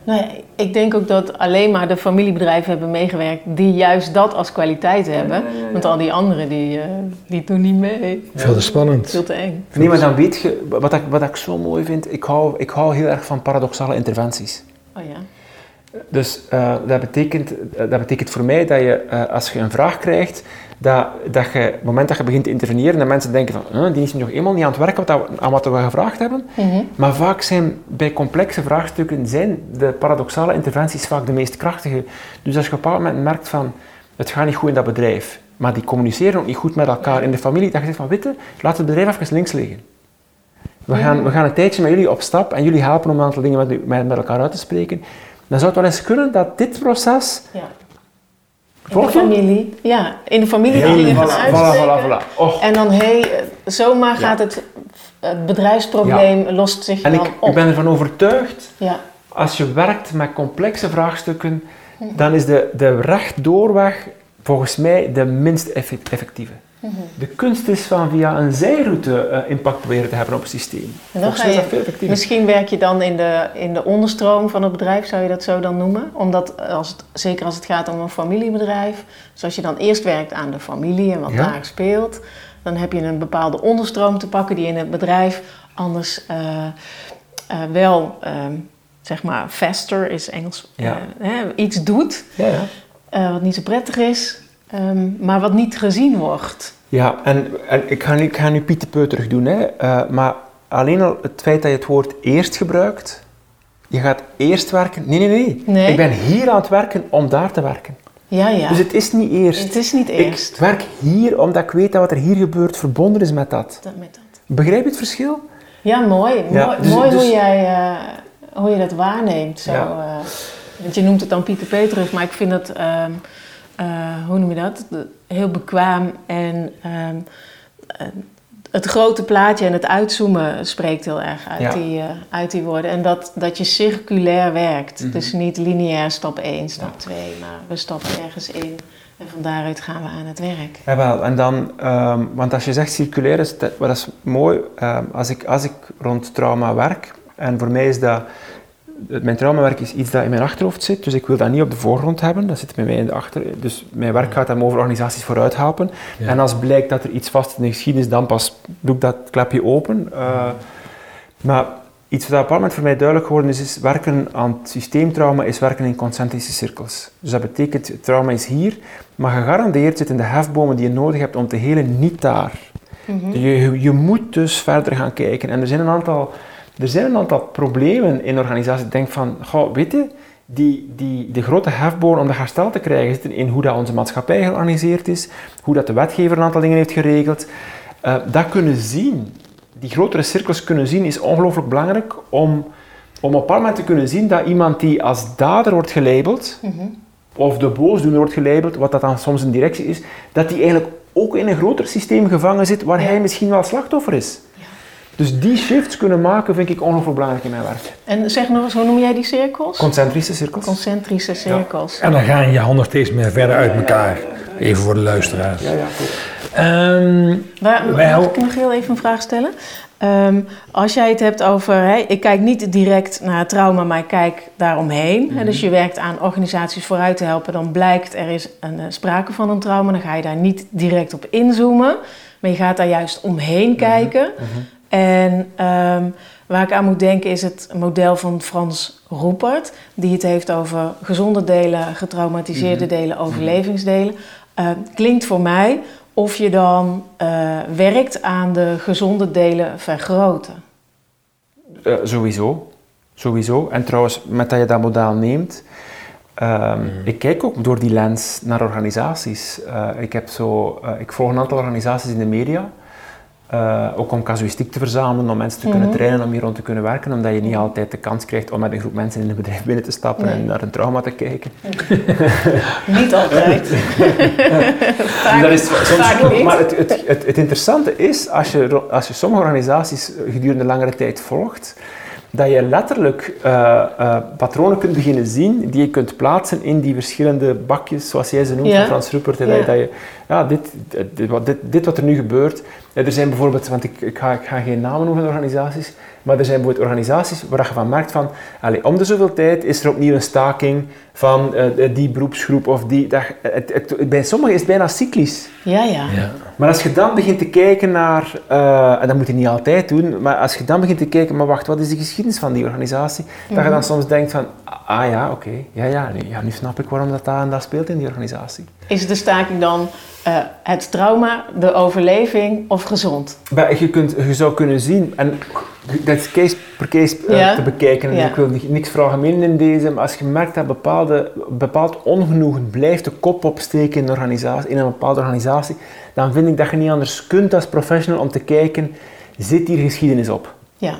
Nou ja, ik denk ook dat alleen maar de familiebedrijven hebben meegewerkt die juist dat als kwaliteit hebben. Want al die anderen die, eh, die doen niet mee.
Veel te spannend.
Veel te eng.
Nee, maar dan weet je, wat ik, wat ik zo mooi vind, ik hou, ik hou heel erg van paradoxale interventies.
Oh ja.
Dus eh, dat, betekent, eh, dat betekent voor mij dat je, eh, als je een vraag krijgt, dat, dat je, op het moment dat je begint te interveneren, dat mensen denken van, "Huh, die is nog eenmaal niet aan het werken wat dat aan wat we gevraagd hebben.
Mhm.
Maar vaak zijn bij complexe vraagstukken zijn de paradoxale interventies vaak de meest krachtige. Dus als je op een bepaald moment merkt van, het gaat niet goed in dat bedrijf, maar die communiceren ook niet goed met elkaar in de familie, dat je zegt van, witte, laat het bedrijf even links liggen. We gaan, we gaan een tijdje met jullie op stap en jullie helpen om een aantal dingen met, met elkaar uit te spreken. Dan zou het wel eens kunnen dat dit proces...
ja. In de familie. Ja, in de familie
Ja,
dingen
voilà,
gaan
voilà,
uitsteken.
voilà, voilà. Och.
En dan, hé, hey, zomaar gaat het, het bedrijfsprobleem lost zich
En
dan
ik,
op.
ik ben ervan overtuigd
Ja,
als je werkt met complexe vraagstukken, dan is de, de rechtdoorweg volgens mij de minst De kunst is van via een zijroute eh, impact proberen te hebben op het systeem.
En dan
Volgens
ga
mij is
je-
dat veel effectiever.
Misschien werk je dan in de, in de onderstroom van het bedrijf, zou je dat zo dan noemen? Omdat, als het, zeker als het gaat om een familiebedrijf, dus als je dan eerst werkt aan de familie en wat
Ja.
daar speelt, dan heb je een bepaalde onderstroom te pakken die in het bedrijf anders eh, eh, wel, ehm, zeg maar, faster is Engels,
Ja.
eh, iets doet
Ja,
eh, wat niet zo prettig is, ehm, maar wat niet gezien wordt.
ja en, en ik, ga nu, ik ga nu Piet de Peu terug doen, hè. Eh, maar alleen al het feit dat je het woord eerst gebruikt, je gaat eerst werken. Nee, nee, nee,
Nee.
Ik ben hier aan het werken om daar te werken.
Ja, ja.
Dus het is niet eerst.
het is niet eerst.
Ik werk hier omdat ik weet dat wat er hier gebeurt verbonden is met dat.
Dat met dat.
Begrijp je het verschil?
Ja, mooi.
Ja,
mooi
dus-
mooi
dus-
hoe, jij, eh, hoe je dat waarneemt. Zo,
Ja.
eh, want je noemt het dan Pieter Petrus, maar ik vind het, ehm, eh, hoe noem je dat? Heel bekwaam en ehm, eh, het grote plaatje en het uitzoomen spreekt heel erg uit,
Ja.
die, eh, uit die woorden. En dat, dat je circulair werkt.
Mhm.
Dus niet lineair stap 1, stap 2, maar we stappen ergens in en van daaruit gaan we aan het werk.
Jawel, en dan, ehm, want als je zegt circulair, is dat, dat is mooi. ehm, als, ik, als ik rond trauma werk, en voor mij is dat mijn traumawerk is iets dat in mijn achterhoofd zit, dus ik wil dat niet op de voorgrond hebben. Dat zit bij mij in de achter. Dus mijn werk gaat dan over organisaties vooruit helpen.
Ja.
En als blijkt dat er iets vast in de geschiedenis, dan pas doe ik dat klepje open. Eh, maar iets wat op een moment voor mij duidelijk geworden is, is werken aan het systeemtrauma is werken in concentrische cirkels. Dus dat betekent, het trauma is hier, maar gegarandeerd zitten de hefbomen die je nodig hebt om te helen niet daar. Je, je, je moet dus verder gaan kijken. En er zijn een aantal, er zijn een aantal problemen in organisaties. Ik denk van, goh, weet je, die, die, de grote hefboom om dat herstel te krijgen zitten in hoe dat onze maatschappij georganiseerd is, hoe dat de wetgever een aantal dingen heeft geregeld. Eh, dat kunnen zien, die grotere cirkels kunnen zien, is ongelooflijk belangrijk om, om op een moment te kunnen zien dat iemand die als dader wordt gelabeld, of de boosdoener wordt gelabeld, wat dat dan soms een directie is, dat die eigenlijk ook in een groter systeem gevangen zit waar hij misschien wel slachtoffer is. Dus die shifts kunnen maken vind ik ongelooflijk belangrijk in mijn werk.
En zeg nog eens, hoe noem jij die cirkels?
Concentrische cirkels.
Concentrische cirkels.
En dan gaan je handen steeds meer verder uit elkaar. Even voor de luisteraars.
Ja, ja, goed.
Ehm,
Waar,
Wij
mag ik nog heel even een vraag stellen? Ehm, als jij het hebt over, hè, ik kijk niet direct naar het trauma, maar ik kijk daaromheen. Hè, dus je werkt aan organisaties vooruit te helpen, dan blijkt er is een, eh, sprake van een trauma. Dan ga je daar niet direct op inzoomen, maar je gaat daar juist omheen kijken. En ehm, waar ik aan moet denken is het model van Frans Roepert, die het heeft over gezonde delen, getraumatiseerde delen, overlevingsdelen. Eh, klinkt voor mij of je dan eh, werkt aan de gezonde delen vergroten.
Eh, sowieso. Sowieso. En trouwens, met dat je dat model neemt, ehm, ik kijk ook door die lens naar organisaties. Eh, ik, heb zo, ik volg een aantal organisaties in de media. Eh, ook om casuïstiek te verzamelen, om mensen te kunnen
Mhm.
trainen om hier rond te kunnen werken, omdat je niet altijd de kans krijgt om met een groep mensen in een bedrijf binnen te stappen
Nee.
en naar een trauma te kijken.
Niet altijd. vaak,
dat is soms maar het, het, het, het interessante is, als je, als je sommige organisaties gedurende langere tijd volgt, dat je letterlijk eh, eh, patronen kunt beginnen zien die je kunt plaatsen in die verschillende bakjes, zoals jij ze noemt,
Ja.
van Frans Rupert.
Ja.
Dat, je, dat je, ja, dit, dit, wat- dit, dit wat er nu gebeurt. Ja, er zijn bijvoorbeeld, want ik, ik, ga, ik ga geen namen noemen van organisaties, maar er zijn bijvoorbeeld organisaties waar je van merkt van, allee, om de zoveel tijd is er opnieuw een staking van eh, die beroepsgroep of die... Dat, het, het, bij sommigen is het bijna cyclisch.
Ja, ja.
ja.
Maar als je dan begint te kijken naar, eh, en dat moet je niet altijd doen, maar als je dan begint te kijken, maar wacht, wat is de geschiedenis van die organisatie? Dat je dan soms denkt van, ah ja, oké, ja, ja, nu, ja, nu snap ik waarom dat, dat en dat speelt in die organisatie.
Is de staking dan eh, het trauma, de overleving of gezond?
Maar je, kunt, je zou kunnen zien, en dat is case per case eh,
Ja.
te bekijken, en
Ja.
ik wil ni- niks vragen in deze, maar als je merkt dat bepaalde, bepaald ongenoegen blijft de kop opsteken in een, organisatie, in een bepaalde organisatie, dan vind ik dat je niet anders kunt als professional om te kijken, zit hier geschiedenis op?
Ja.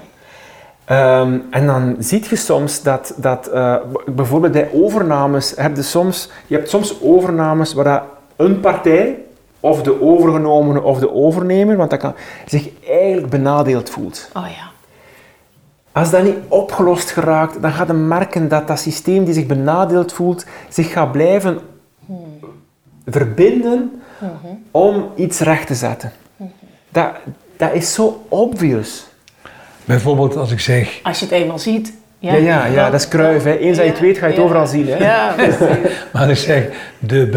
Ehm, en dan zie je soms dat, dat eh, bijvoorbeeld bij overnames, heb je, soms, je hebt soms overnames waar dat een partij, of de overgenomene of de overnemer, want dat kan, zich eigenlijk benadeeld voelt.
Oh ja.
Als dat niet opgelost geraakt, dan gaat je merken dat dat systeem die zich benadeeld voelt, zich gaat blijven verbinden om iets recht te zetten. Dat, dat is zo obvious.
Bijvoorbeeld als ik zeg,
Als je het eenmaal ziet. Ja,
Ja, ja, ja, dat is kruif. Hè. Eens dat je het weet, ga je het
ja.
overal zien. Hè.
Ja, precies.
maar als ik zeg, de,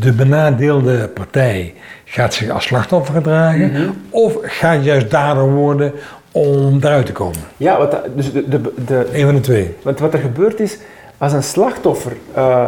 de benadeelde partij gaat zich als slachtoffer gedragen
Mhm.
of gaat juist dader worden om eruit te komen.
Ja, wat dat- dus de, de, de,
Een van de twee.
want wat er gebeurt is, als een slachtoffer eh,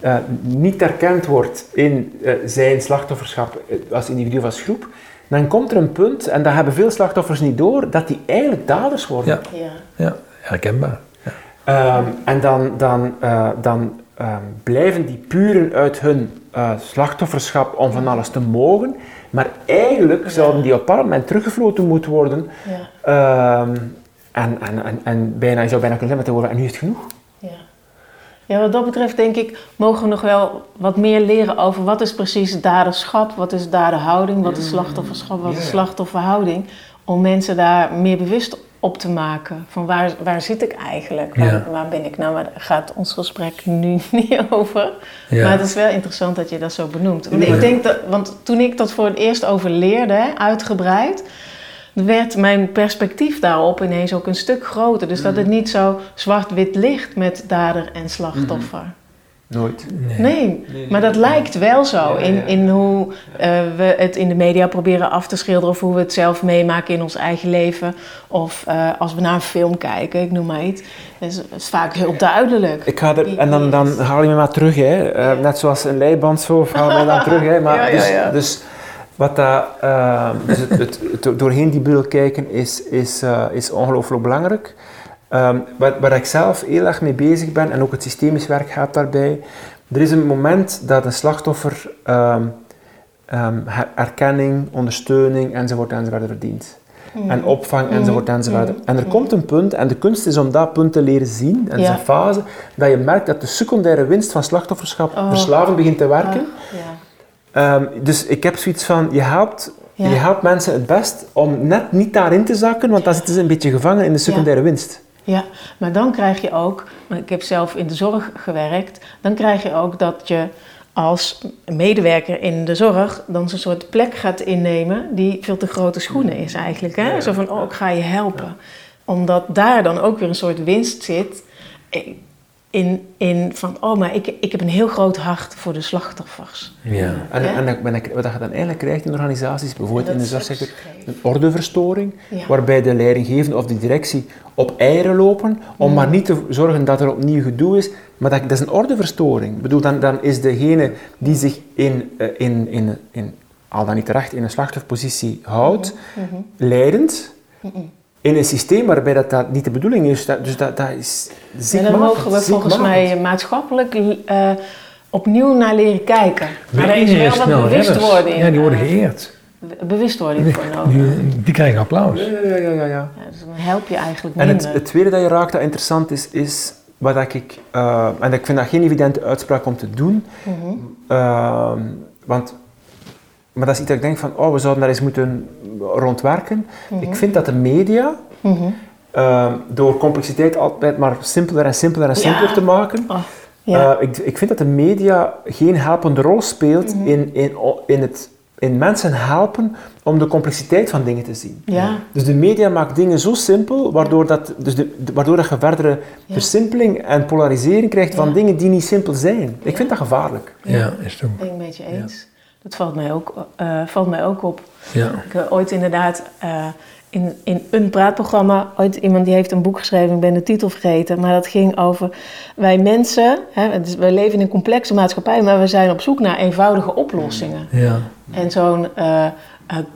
eh, niet erkend wordt in eh, zijn slachtofferschap als individu of als groep, dan komt er een punt, en dat hebben veel slachtoffers niet door, dat die eigenlijk daders worden.
Ja,
Ja.
ja herkenbaar. Ja.
Ehm, en dan, dan, eh, dan ehm, blijven die puren uit hun eh, slachtofferschap om van alles te mogen, maar eigenlijk zouden die op moment teruggefloten moeten worden
Ja.
Ehm, en, en, en, en bijna, je zou bijna kunnen zeggen met de woorden, en nu is het genoeg.
Ja. Ja, wat dat betreft denk ik, mogen we nog wel wat meer leren over wat is precies daderschap, wat is daderhouding, wat is slachtofferschap, wat is slachtofferhouding. Om mensen daar meer bewust op te maken. Van waar, waar zit ik eigenlijk? Waar,
Ja.
waar ben ik nou? Maar daar gaat ons gesprek nu niet over.
Ja.
Maar het is wel interessant dat je dat zo benoemt. Want ik denk dat, want toen ik dat voor het eerst over leerde, uitgebreid, werd mijn perspectief daarop ineens ook een stuk groter. Dus dat het
Mhm.
niet zo zwart-wit ligt met dader en slachtoffer.
Nooit.
Nee, maar dat lijkt wel zo
Ja,
in,
ja.
in hoe eh, we het in de media proberen af te schilderen of hoe we het zelf meemaken in ons eigen leven. Of eh, als we naar een film kijken, ik noem maar iets. Dat is, dat is vaak heel duidelijk.
Ik ga er, en dan, dan haal je me maar terug, hè. Eh, net zoals een leiband zo, of haal je me dan terug. Hè. Maar
Ja, ja,
dus, dus wat dat, eh, dus het, het, het doorheen die bril kijken is, is, eh, is ongelooflijk belangrijk. Ehm, waar, waar ik zelf heel erg mee bezig ben, en ook het systemisch werk gaat daarbij. Er is een moment dat een slachtoffer ehm, ehm, her- erkenning, ondersteuning enzovoort enzovoort verdient.
Mm.
En opvang enzovoort enzovoort.
Mm.
En er komt een punt, en de kunst is om dat punt te leren zien, en
Ja.
zijn fase, dat je merkt dat de secundaire winst van slachtofferschap
Oh.
verslavend begint te werken.
Ah, ja.
Ehm, dus ik heb zoiets van, je helpt,
Ja.
je helpt mensen het best om net niet daarin te zakken, want dan zitten ze een beetje gevangen in de secundaire winst.
Ja, maar dan krijg je ook, ik heb zelf in de zorg gewerkt, dan krijg je ook dat je als medewerker in de zorg dan zo'n soort plek gaat innemen die veel te grote schoenen is eigenlijk. Hè?
Ja.
Zo van, oh, ik ga je helpen. Omdat daar dan ook weer een soort winst zit in, in van, oh, maar ik, ik heb een heel groot hart voor de slachtoffers.
Ja.
En,
Ja.
en ik- wat je dan eigenlijk krijgt in organisaties, bijvoorbeeld
En
in de zorgsector, een ordeverstoring,
Ja.
waarbij de leidinggevende of de directie op eieren lopen, om
Mm.
maar niet te zorgen dat er opnieuw gedoe is. Maar dat, dat is een ordeverstoring. Ik bedoel, dan, dan is degene die zich in, eh, in, in, in, al dan niet terecht in een slachtofferpositie houdt,
Mhm.
leidend in een systeem waarbij dat, dat niet de bedoeling is. Dat, dus dat, dat is
En
ziekmakend.
daar mogen we volgens mij maatschappelijk eh, opnieuw naar leren kijken. Maar er is wel wat
snel
bewustwording.
Ja, die worden
eh,
geëerd.
bewustwording voor nodig.
Die, die krijgen applaus.
Ja, ja, ja, ja, ja.
Ja, dus dan help je eigenlijk
En
minder.
het, het tweede dat je raakt dat interessant is, is wat dat ik, eh, en ik vind dat geen evidente uitspraak om te doen,
Mhm.
ehm, want, maar dat is iets dat ik denk van, oh, we zouden daar eens moeten rondwerken.
Mhm.
Ik vind dat de media,
Mhm.
ehm, door complexiteit altijd maar simpeler en simpeler en
Ja.
simpeler te maken,
Oh, ja.
eh, ik, ik vind dat de media geen helpende rol speelt
Mhm.
in, in, in, het, in mensen helpen om de complexiteit van dingen te zien.
ja.
Dus de media maakt dingen zo simpel, waardoor, dat, dus de, de- waardoor dat je verdere
Ja.
versimpeling en polarisering krijgt van
Ja.
dingen die niet simpel zijn. Ik vind dat gevaarlijk.
Ja, is het ook.
Ben ik een beetje eens. Dat valt mij ook, eh, valt mij ook op.
Ja.
Ik heb ooit inderdaad eh, in, in een praatprogramma, ooit iemand die heeft een boek geschreven, ik ben de titel vergeten, maar dat ging over wij mensen, hè, het is- wij leven in een complexe maatschappij, maar we zijn op zoek naar eenvoudige oplossingen.
Ja.
En zo'n eh, eh,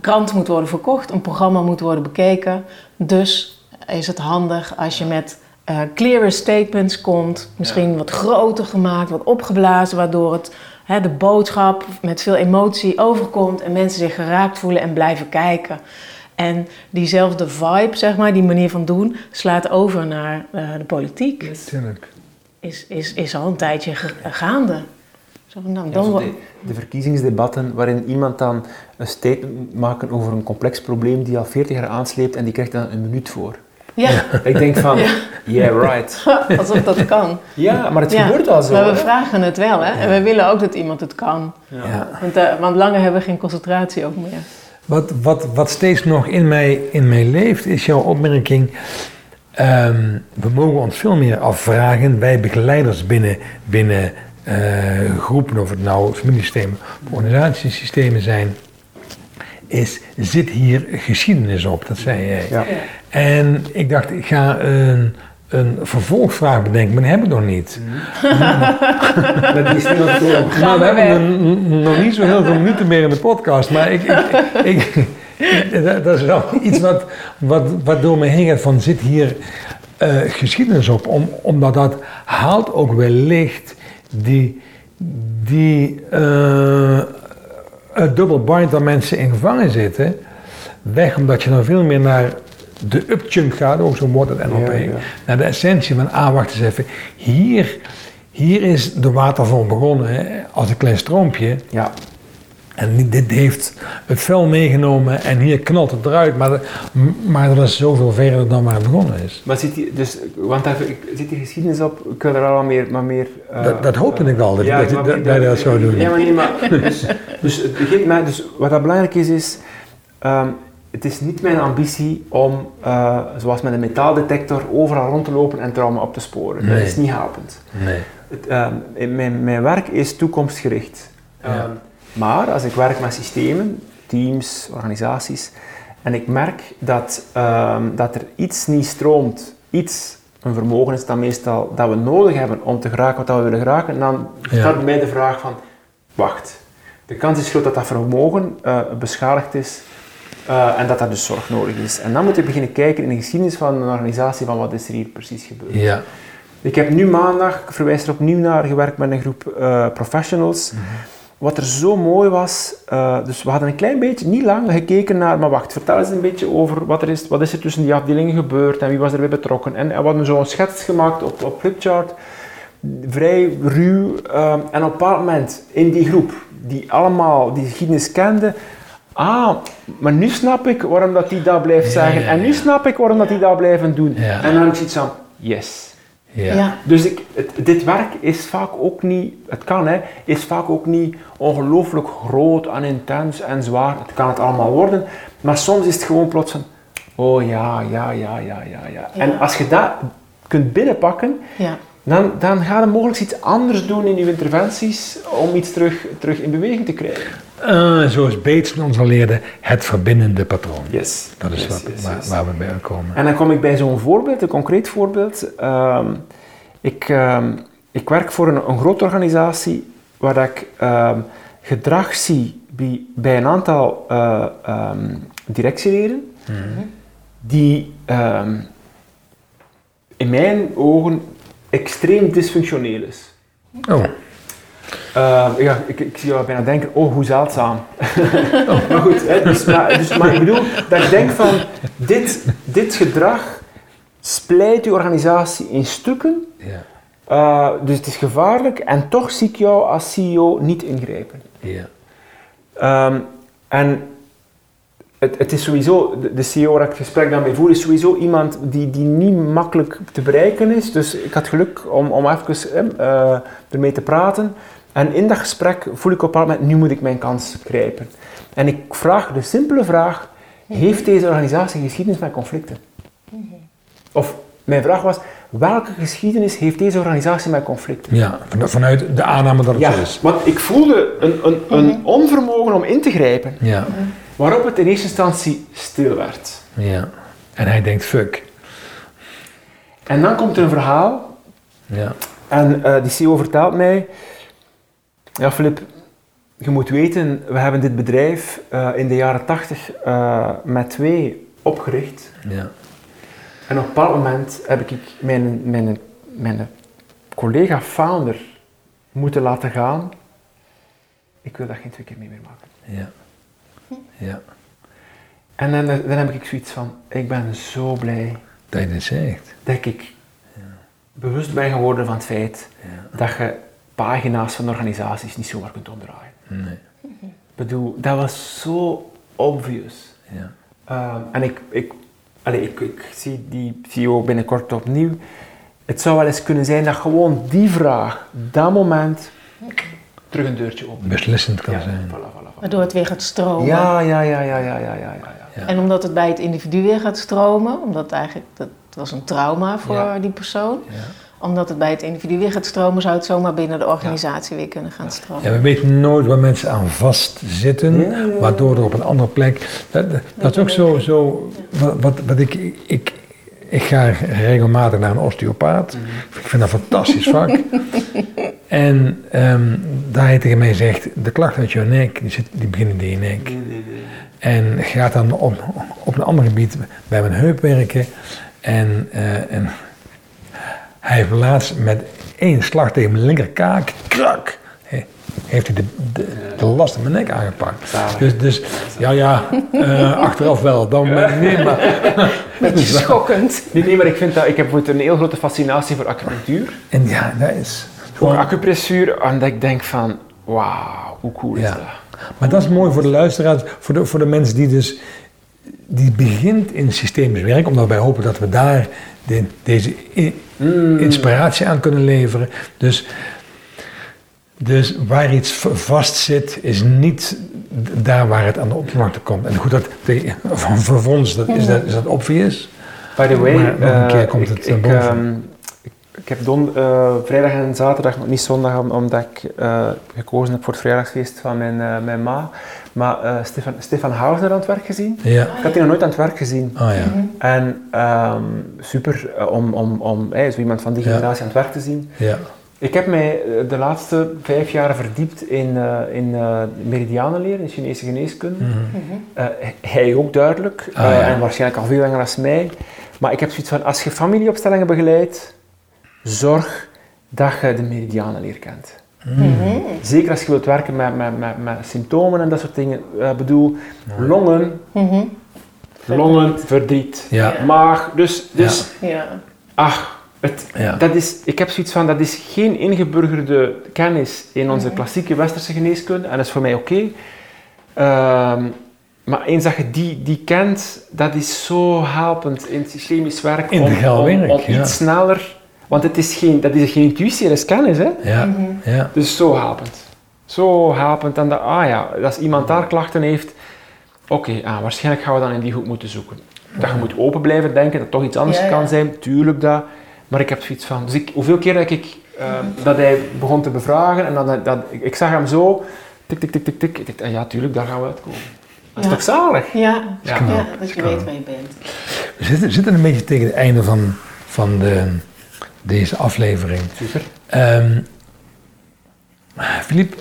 krant moet worden verkocht, een programma moet worden bekeken. Dus is het handig als je met eh clearer statements komt, misschien wat groter gemaakt, wat opgeblazen, waardoor het, hè, de boodschap met veel emotie overkomt en mensen zich geraakt voelen en blijven kijken. En diezelfde vibe, zeg maar, die manier van doen, slaat over naar eh, de politiek.
Tuurlijk.
Is, is, is al een tijdje gaande. Zo van, nou, dan
Ja, de, de verkiezingsdebatten waarin iemand dan een statement maakt over een complex probleem die al 40 jaar aansleept en die krijgt dan een minuut voor.
Ja,
Ik denk van, yeah right.
alsof dat kan.
Ja, maar het
Ja,
gebeurt al zo.
Maar we
hè?
vragen het wel, hè? En we willen ook dat iemand het kan.
Ja.
Want, eh, want langer hebben we geen concentratie ook meer.
Wat, wat, wat steeds nog in mij, in mij leeft, is jouw opmerking. ehm, we mogen ons veel meer afvragen, wij begeleiders binnen, binnen eh, groepen, of het nou familiesystemen of organisatiesystemen zijn, is, zit hier geschiedenis op? Dat zei jij.
Ja.
En ik dacht, ik ga een, een vervolgvraag bedenken, maar die hebben we nog niet.
Maar die is niet nog
we
we
hebben nog niet zo heel veel minuten meer in de podcast. Maar ik, ik, ik, ik- dat- dat is wel iets wat, wat, wat door me heen gaat van zit hier eh, geschiedenis op. Om, omdat dat haalt ook wellicht die, die eh, het dubbel bind dat mensen in gevangen zitten weg. Omdat je dan veel meer naar de upchunk gaat, ook zo'n woord het NLP.
Ja, ja.
Naar de essentie van, ah wacht eens even, hier... Hier is de waterval begonnen hè, als een klein stroompje.
Ja.
En dit heeft het vuil meegenomen en hier knalt het eruit. Maar, maar dat is zoveel verder dan waar het begonnen is.
Maar zit die, dus, want daar zit die geschiedenis op, ik wil er al meer, maar meer... eh,
Dat- dat hoopte ik al, dat- dat-
maar-
dat- dat je dat zou doen.
Ja, maar nee, maar, dus, dus het begint met, dus wat dat belangrijk is, is, ehm, het is niet mijn ambitie om, eh, zoals met een metaaldetector, overal rond te lopen en trauma op te sporen.
Nee.
Dat is niet helpend.
Nee.
Het, ehm, mijn werk is toekomstgericht.
Ja.
Ehm, maar als ik werk met systemen, teams, organisaties, en ik merk dat, ehm, dat er iets niet stroomt, iets, een vermogen is dat meestal dat we nodig hebben om te geraken wat we willen geraken, dan start bij mij de vraag van, wacht, de kans is groot dat dat vermogen eh, beschadigd is eh, en dat daar dus zorg nodig is. En dan moet je beginnen kijken in de geschiedenis van een organisatie van wat is er hier precies gebeurd.
Ja.
Ik heb nu maandag, ik verwijs er opnieuw naar, gewerkt met een groep eh, professionals. Wat er zo mooi was, eh, dus we hadden een klein beetje, niet lang, gekeken naar, maar wacht, vertel eens een beetje over wat er is, wat is er tussen die afdelingen gebeurd en wie was erbij betrokken. En, en we hadden zo'n schets gemaakt op, op flipchart, vrij ruw. eh, en op een bepaald moment in die groep, die allemaal die geschiedenis kenden, ah, maar nu snap ik waarom dat die dat blijft
Ja,
zeggen.
ja,
En nu snap ik waarom dat die dat blijven doen. En dan heb ik zoiets van, yes.
Ja.
Ja.
Dus ik, het- dit werk is vaak ook niet, het kan hè, is vaak ook niet ongelooflijk groot en intens en zwaar. Het kan het allemaal worden, maar soms is het gewoon plots van, oh ja, ja, ja, ja, ja, ja.
Ja.
En als je dat kunt binnenpakken,
Ja.
dan, dan ga je mogelijk iets anders doen in je interventies om iets terug, terug in beweging te krijgen.
Eh, zoals Bates ons al leerde, het verbindende patroon.
Yes.
Dat is
Yes,
wat,
yes,
waar,
yes.
waar we bij komen.
En dan kom ik bij zo'n voorbeeld, een concreet voorbeeld. Ehm, ik, ehm, ik werk voor een, een grote organisatie waar ik ehm, gedrag zie bij, bij een aantal eh, directieleden die ehm, in mijn ogen extreem dysfunctioneel is.
Oh,
Eh, ja, ik, ik zie jou bijna denken, oh, hoe zeldzaam. maar goed, hè, dus, maar, dus, maar ik bedoel dat ik denk van, dit, dit gedrag splijt je organisatie in stukken,
ja.
eh, dus het is gevaarlijk en toch zie ik jou als CEO niet ingrijpen.
Ja.
Ehm, en het, het is sowieso, de, CEO waar ik het gesprek dan mee voer, is sowieso iemand die, die niet makkelijk te bereiken is. Dus ik had geluk om, om even eh, ermee te praten. En in dat gesprek voel ik op een bepaald moment, nu moet ik mijn kans grijpen. En ik vraag de simpele vraag, heeft deze organisatie geschiedenis met conflicten? Of mijn vraag was, welke geschiedenis heeft deze organisatie met conflicten?
ja. Van- vanuit de aanname dat het
Ja,
zo is.
want ik voelde een, een, een onvermogen om in te grijpen.
Ja.
Waarop het in eerste instantie stil werd.
ja. En hij denkt, fuck.
En dan komt er een verhaal
Ja.
en eh, die CEO vertelt mij, ja Filip, je moet weten, we hebben dit bedrijf eh, in de jaren tachtig eh, met twee opgericht.
Ja.
En op een bepaald moment heb ik mijn, mijn, mijn collega founder moeten laten gaan. Ik wil dat geen twee keer mee meer maken.
Ja. Ja.
En dan, dan heb ik zoiets van, ik ben zo blij
Dat je dit zegt.
dat ik bewust ben geworden van het feit
Ja.
dat je pagina's van organisaties niet zomaar kunt omdraaien.
Nee.
Ik bedoel, dat was zo obvious.
Ja.
Ehm, en ik, ik, allee, ik, ik zie die CEO binnenkort opnieuw. Het zou wel eens kunnen zijn dat gewoon die vraag, dat moment, terug een deurtje opent.
Beslissend kan
Ja,
zijn.
voilà, voilà, voilà.
Waardoor het weer gaat stromen.
Ja, ja, ja, ja, ja, ja, ja, ja. ja.
Ja.
En omdat het bij het individu weer gaat stromen, omdat eigenlijk dat was een trauma voor
Ja.
die persoon.
Ja.
Omdat het bij het individu weer gaat stromen, zou het zomaar binnen de organisatie weer kunnen gaan stromen.
Ja, we weten nooit waar mensen aan vastzitten, waardoor er op een andere plek. Dat, dat, dat is ook zo, zo wat, wat, wat ik, ik. Ik ga regelmatig naar een osteopaat. Ik vind dat een fantastisch vak. en ehm, daar hij tegen mij zegt: de klachten uit jouw nek, die, zit, die beginnen in je nek. En gaat dan op, op een ander gebied bij mijn heup werken. En, eh, en hij heeft laatst met één slag tegen mijn linkerkaak, krak, he- heeft hij de, de, de last in mijn nek aangepakt.
Zalig.
Dus, dus ja, ja, eh, achteraf wel. Dan nee, maar,
Beetje schokkend.
Nee, nee, maar ik vind dat, ik heb een heel grote fascinatie voor acupunctuur.
En ja, dat is gewoon,
acupressuur, en dat ik denk van, wauw, hoe cool is
Ja.
dat?
Maar dat is mooi voor de luisteraars, voor de, voor de mensen die dus die begint in systemisch werk, omdat wij hopen dat we daar de- deze
Mm.
inspiratie aan kunnen leveren. Dus Dus waar iets vast zit, is niet daar waar het aan de oppervlakte komt. En goed, dat van voor ons, dat, is, dat, is dat obvious?
By the way,
Maar nog een
eh,
keer komt het
ik,
boven.
ehm, ik, ik heb don, eh, vrijdag en zaterdag, nog niet zondag, om- omdat ik eh, gekozen heb voor het verjaardagsfeest van mijn, mijn ma. Maar eh, Stefan, Stefan Hausner aan het werk gezien.
Ja.
Ik had die nog nooit aan het werk gezien.
Oh ja.
En ehm, super eh, om, om, om eh, zo iemand van die
Ja.
generatie aan het werk te zien.
ja.
Ik heb mij eh, de laatste vijf jaar verdiept in, eh in eh meridianenleer, in Chinese geneeskunde.
Mhm.
Eh, hij ook duidelijk,
Ah,
eh,
ja.
en waarschijnlijk al veel langer als mij. Maar ik heb zoiets van, als je familieopstellingen begeleidt, zorg dat je de meridianenleer kent.
Mhm.
Zeker als je wilt werken met, met, met, met symptomen en dat soort dingen. Ik bedoel, longen,
Mhm.
longen, verdriet,
Ja.
maag. Dus, dus
Ja.
ach, het,
Ja.
dat is, ik heb zoiets van, dat is geen ingeburgerde kennis in onze klassieke westerse geneeskunde. En dat is voor mij oké. Ehm, maar eens dat je die, die kent, dat is zo helpend in het systemisch werk. om,
Integraal
om, om
ja.
iets sneller... Want het is geen, dat is geen intuïtie, dat is kennis. Hè?
Ja. ja.
Dus zo helpend. Zo helpend. En dat, ah ja, als iemand daar klachten heeft, oké, ah, waarschijnlijk gaan we dan in die hoek moeten zoeken. Dat je moet open blijven denken, dat het toch iets anders
Ja, ja.
kan zijn, tuurlijk dat. Maar ik heb zoiets van, dus ik, hoeveel keer dat ik, eh, dat hij begon te bevragen en dat, dat, ik, ik zag hem zo, tik, tik, tik, tik, tik. Ik dacht, ah, ja, tuurlijk, daar gaan we uitkomen. Dat is
Ja.
toch zalig?
Ja.
Ja.
dat je weet waar je bent.
We zitten, zitten een beetje tegen het einde van, van de, deze aflevering.
Super.
Ehm Filip,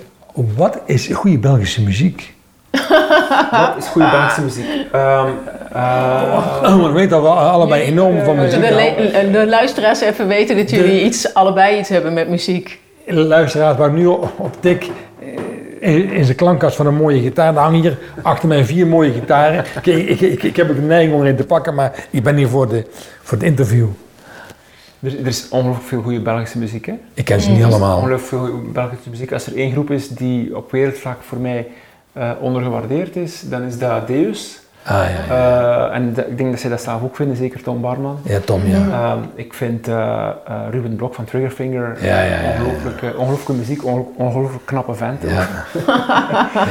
wat is goede Belgische muziek?
Wat is goede Belgische muziek? Ehm, eh,
Want we weten dat we allebei enorm van
De,
muziek houden.
le- de luisteraars even weten dat jullie iets, allebei iets hebben met muziek.
luisteraars waar ik nu op tik eh, in, zijn klankkast van een mooie gitaar. Er hangen hier achter mij vier mooie gitaren. Ik, ik, ik, ik heb ook de neiging om er een te pakken, maar ik ben hier voor, de, voor het interview.
Er, er is ongelooflijk veel goede Belgische muziek, hè?
Ik ken ze niet allemaal.
Ongelooflijk veel goede Belgische muziek. Als er één groep is die op wereldvlak voor mij eh, ondergewaardeerd is, dan is dat Deus.
Ah ja, ja.
Eh, en de- ik denk dat zij dat zelf ook vinden, zeker Tom Barman.
Ja, Tom, ja.
Ehm, ik vind eh, eh, Ruben Blok van Triggerfinger
Ja, ja, ja,
ongelooflijke, ongelooflijke muziek, ongeloo- ongelooflijk knappe vent.
ja.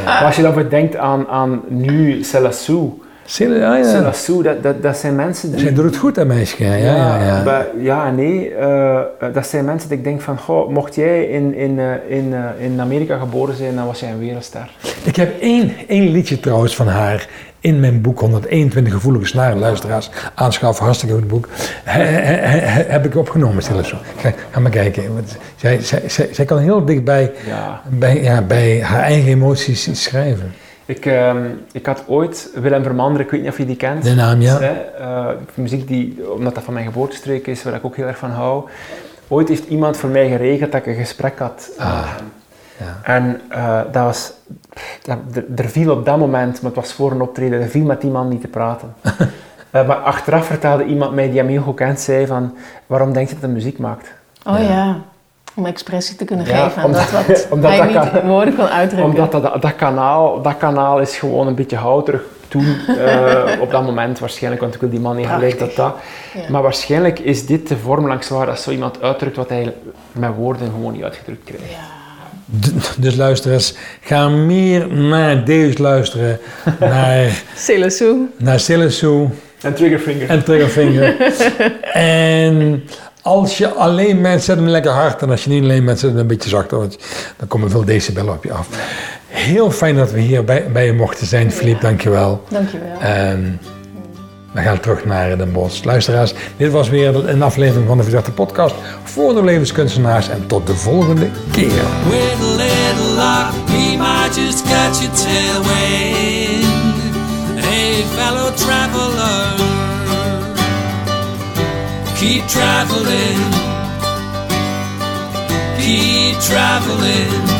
Maar als je dan bedenkt aan, aan nu Celassou,
Ja.
Dat, dat, dat zijn mensen die...
Zij doet het goed, hè, meisje. Ja, ja, ja.
nee. eh, dat zijn mensen dat ik denk van, goh, mocht jij in, in, eh, in, eh, in Amerika geboren zijn, dan was jij een wereldster.
Ik heb één, één liedje trouwens van haar in mijn boek 121 gevoelige snaren, luisteraars. Aanschaffen, hartstikke goed boek. He- he- he- he- heb ik opgenomen, stil zo. Ga, ga maar kijken. Want Zij, zij, zij, zij kan heel dichtbij
Ja.
bij, ja, bij haar eigen emoties schrijven.
Ik, ehm, ik had ooit Willem Vermander, ik weet niet of je die kent.
De naam, ja.
Hè, eh, muziek die, omdat dat van mijn geboortestreek is, waar ik ook heel erg van hou. Ooit heeft iemand voor mij geregeld dat ik een gesprek had. met
Ah,
hem.
ja.
En eh, dat was, er, viel op dat moment, maar het was voor een optreden, er viel met die man niet te praten. Eh, maar achteraf vertelde iemand mij die hem heel goed kent, zei van, waarom denk je dat hij muziek maakt?
Oh ja. Om expressie te kunnen
Ja,
geven aan
omdat-
dat wat
omdat
hij
dat
niet
kan-
in woorden kan uitdrukken.
Omdat dat, dat, dat kanaal, dat kanaal is gewoon een beetje houterig toen, eh, op dat moment waarschijnlijk, want ik wil die man niet gelijk dat dat.
Ja.
Maar waarschijnlijk is dit de vorm langs waar dat zo iemand uitdrukt wat hij met woorden gewoon niet uitgedrukt krijgt.
D- Dus luisteraars, ga meer naar Deus luisteren, naar,
Celassou.
naar
En Triggerfinger.
en Triggerfinger. en als je alleen bent, zet hem lekker hard. En als je niet alleen bent, zet hem een beetje zachter, want dan komen veel decibellen op je af. Heel fijn dat we hier bij, bij je mochten zijn, Filip, dankjewel.
Dankjewel.
En we gaan terug naar Den Bosch. Luisteraars, dit was weer een aflevering van de Verdachte Podcast voor de levenskunstenaars. En tot de volgende keer.
Keep traveling, keep traveling.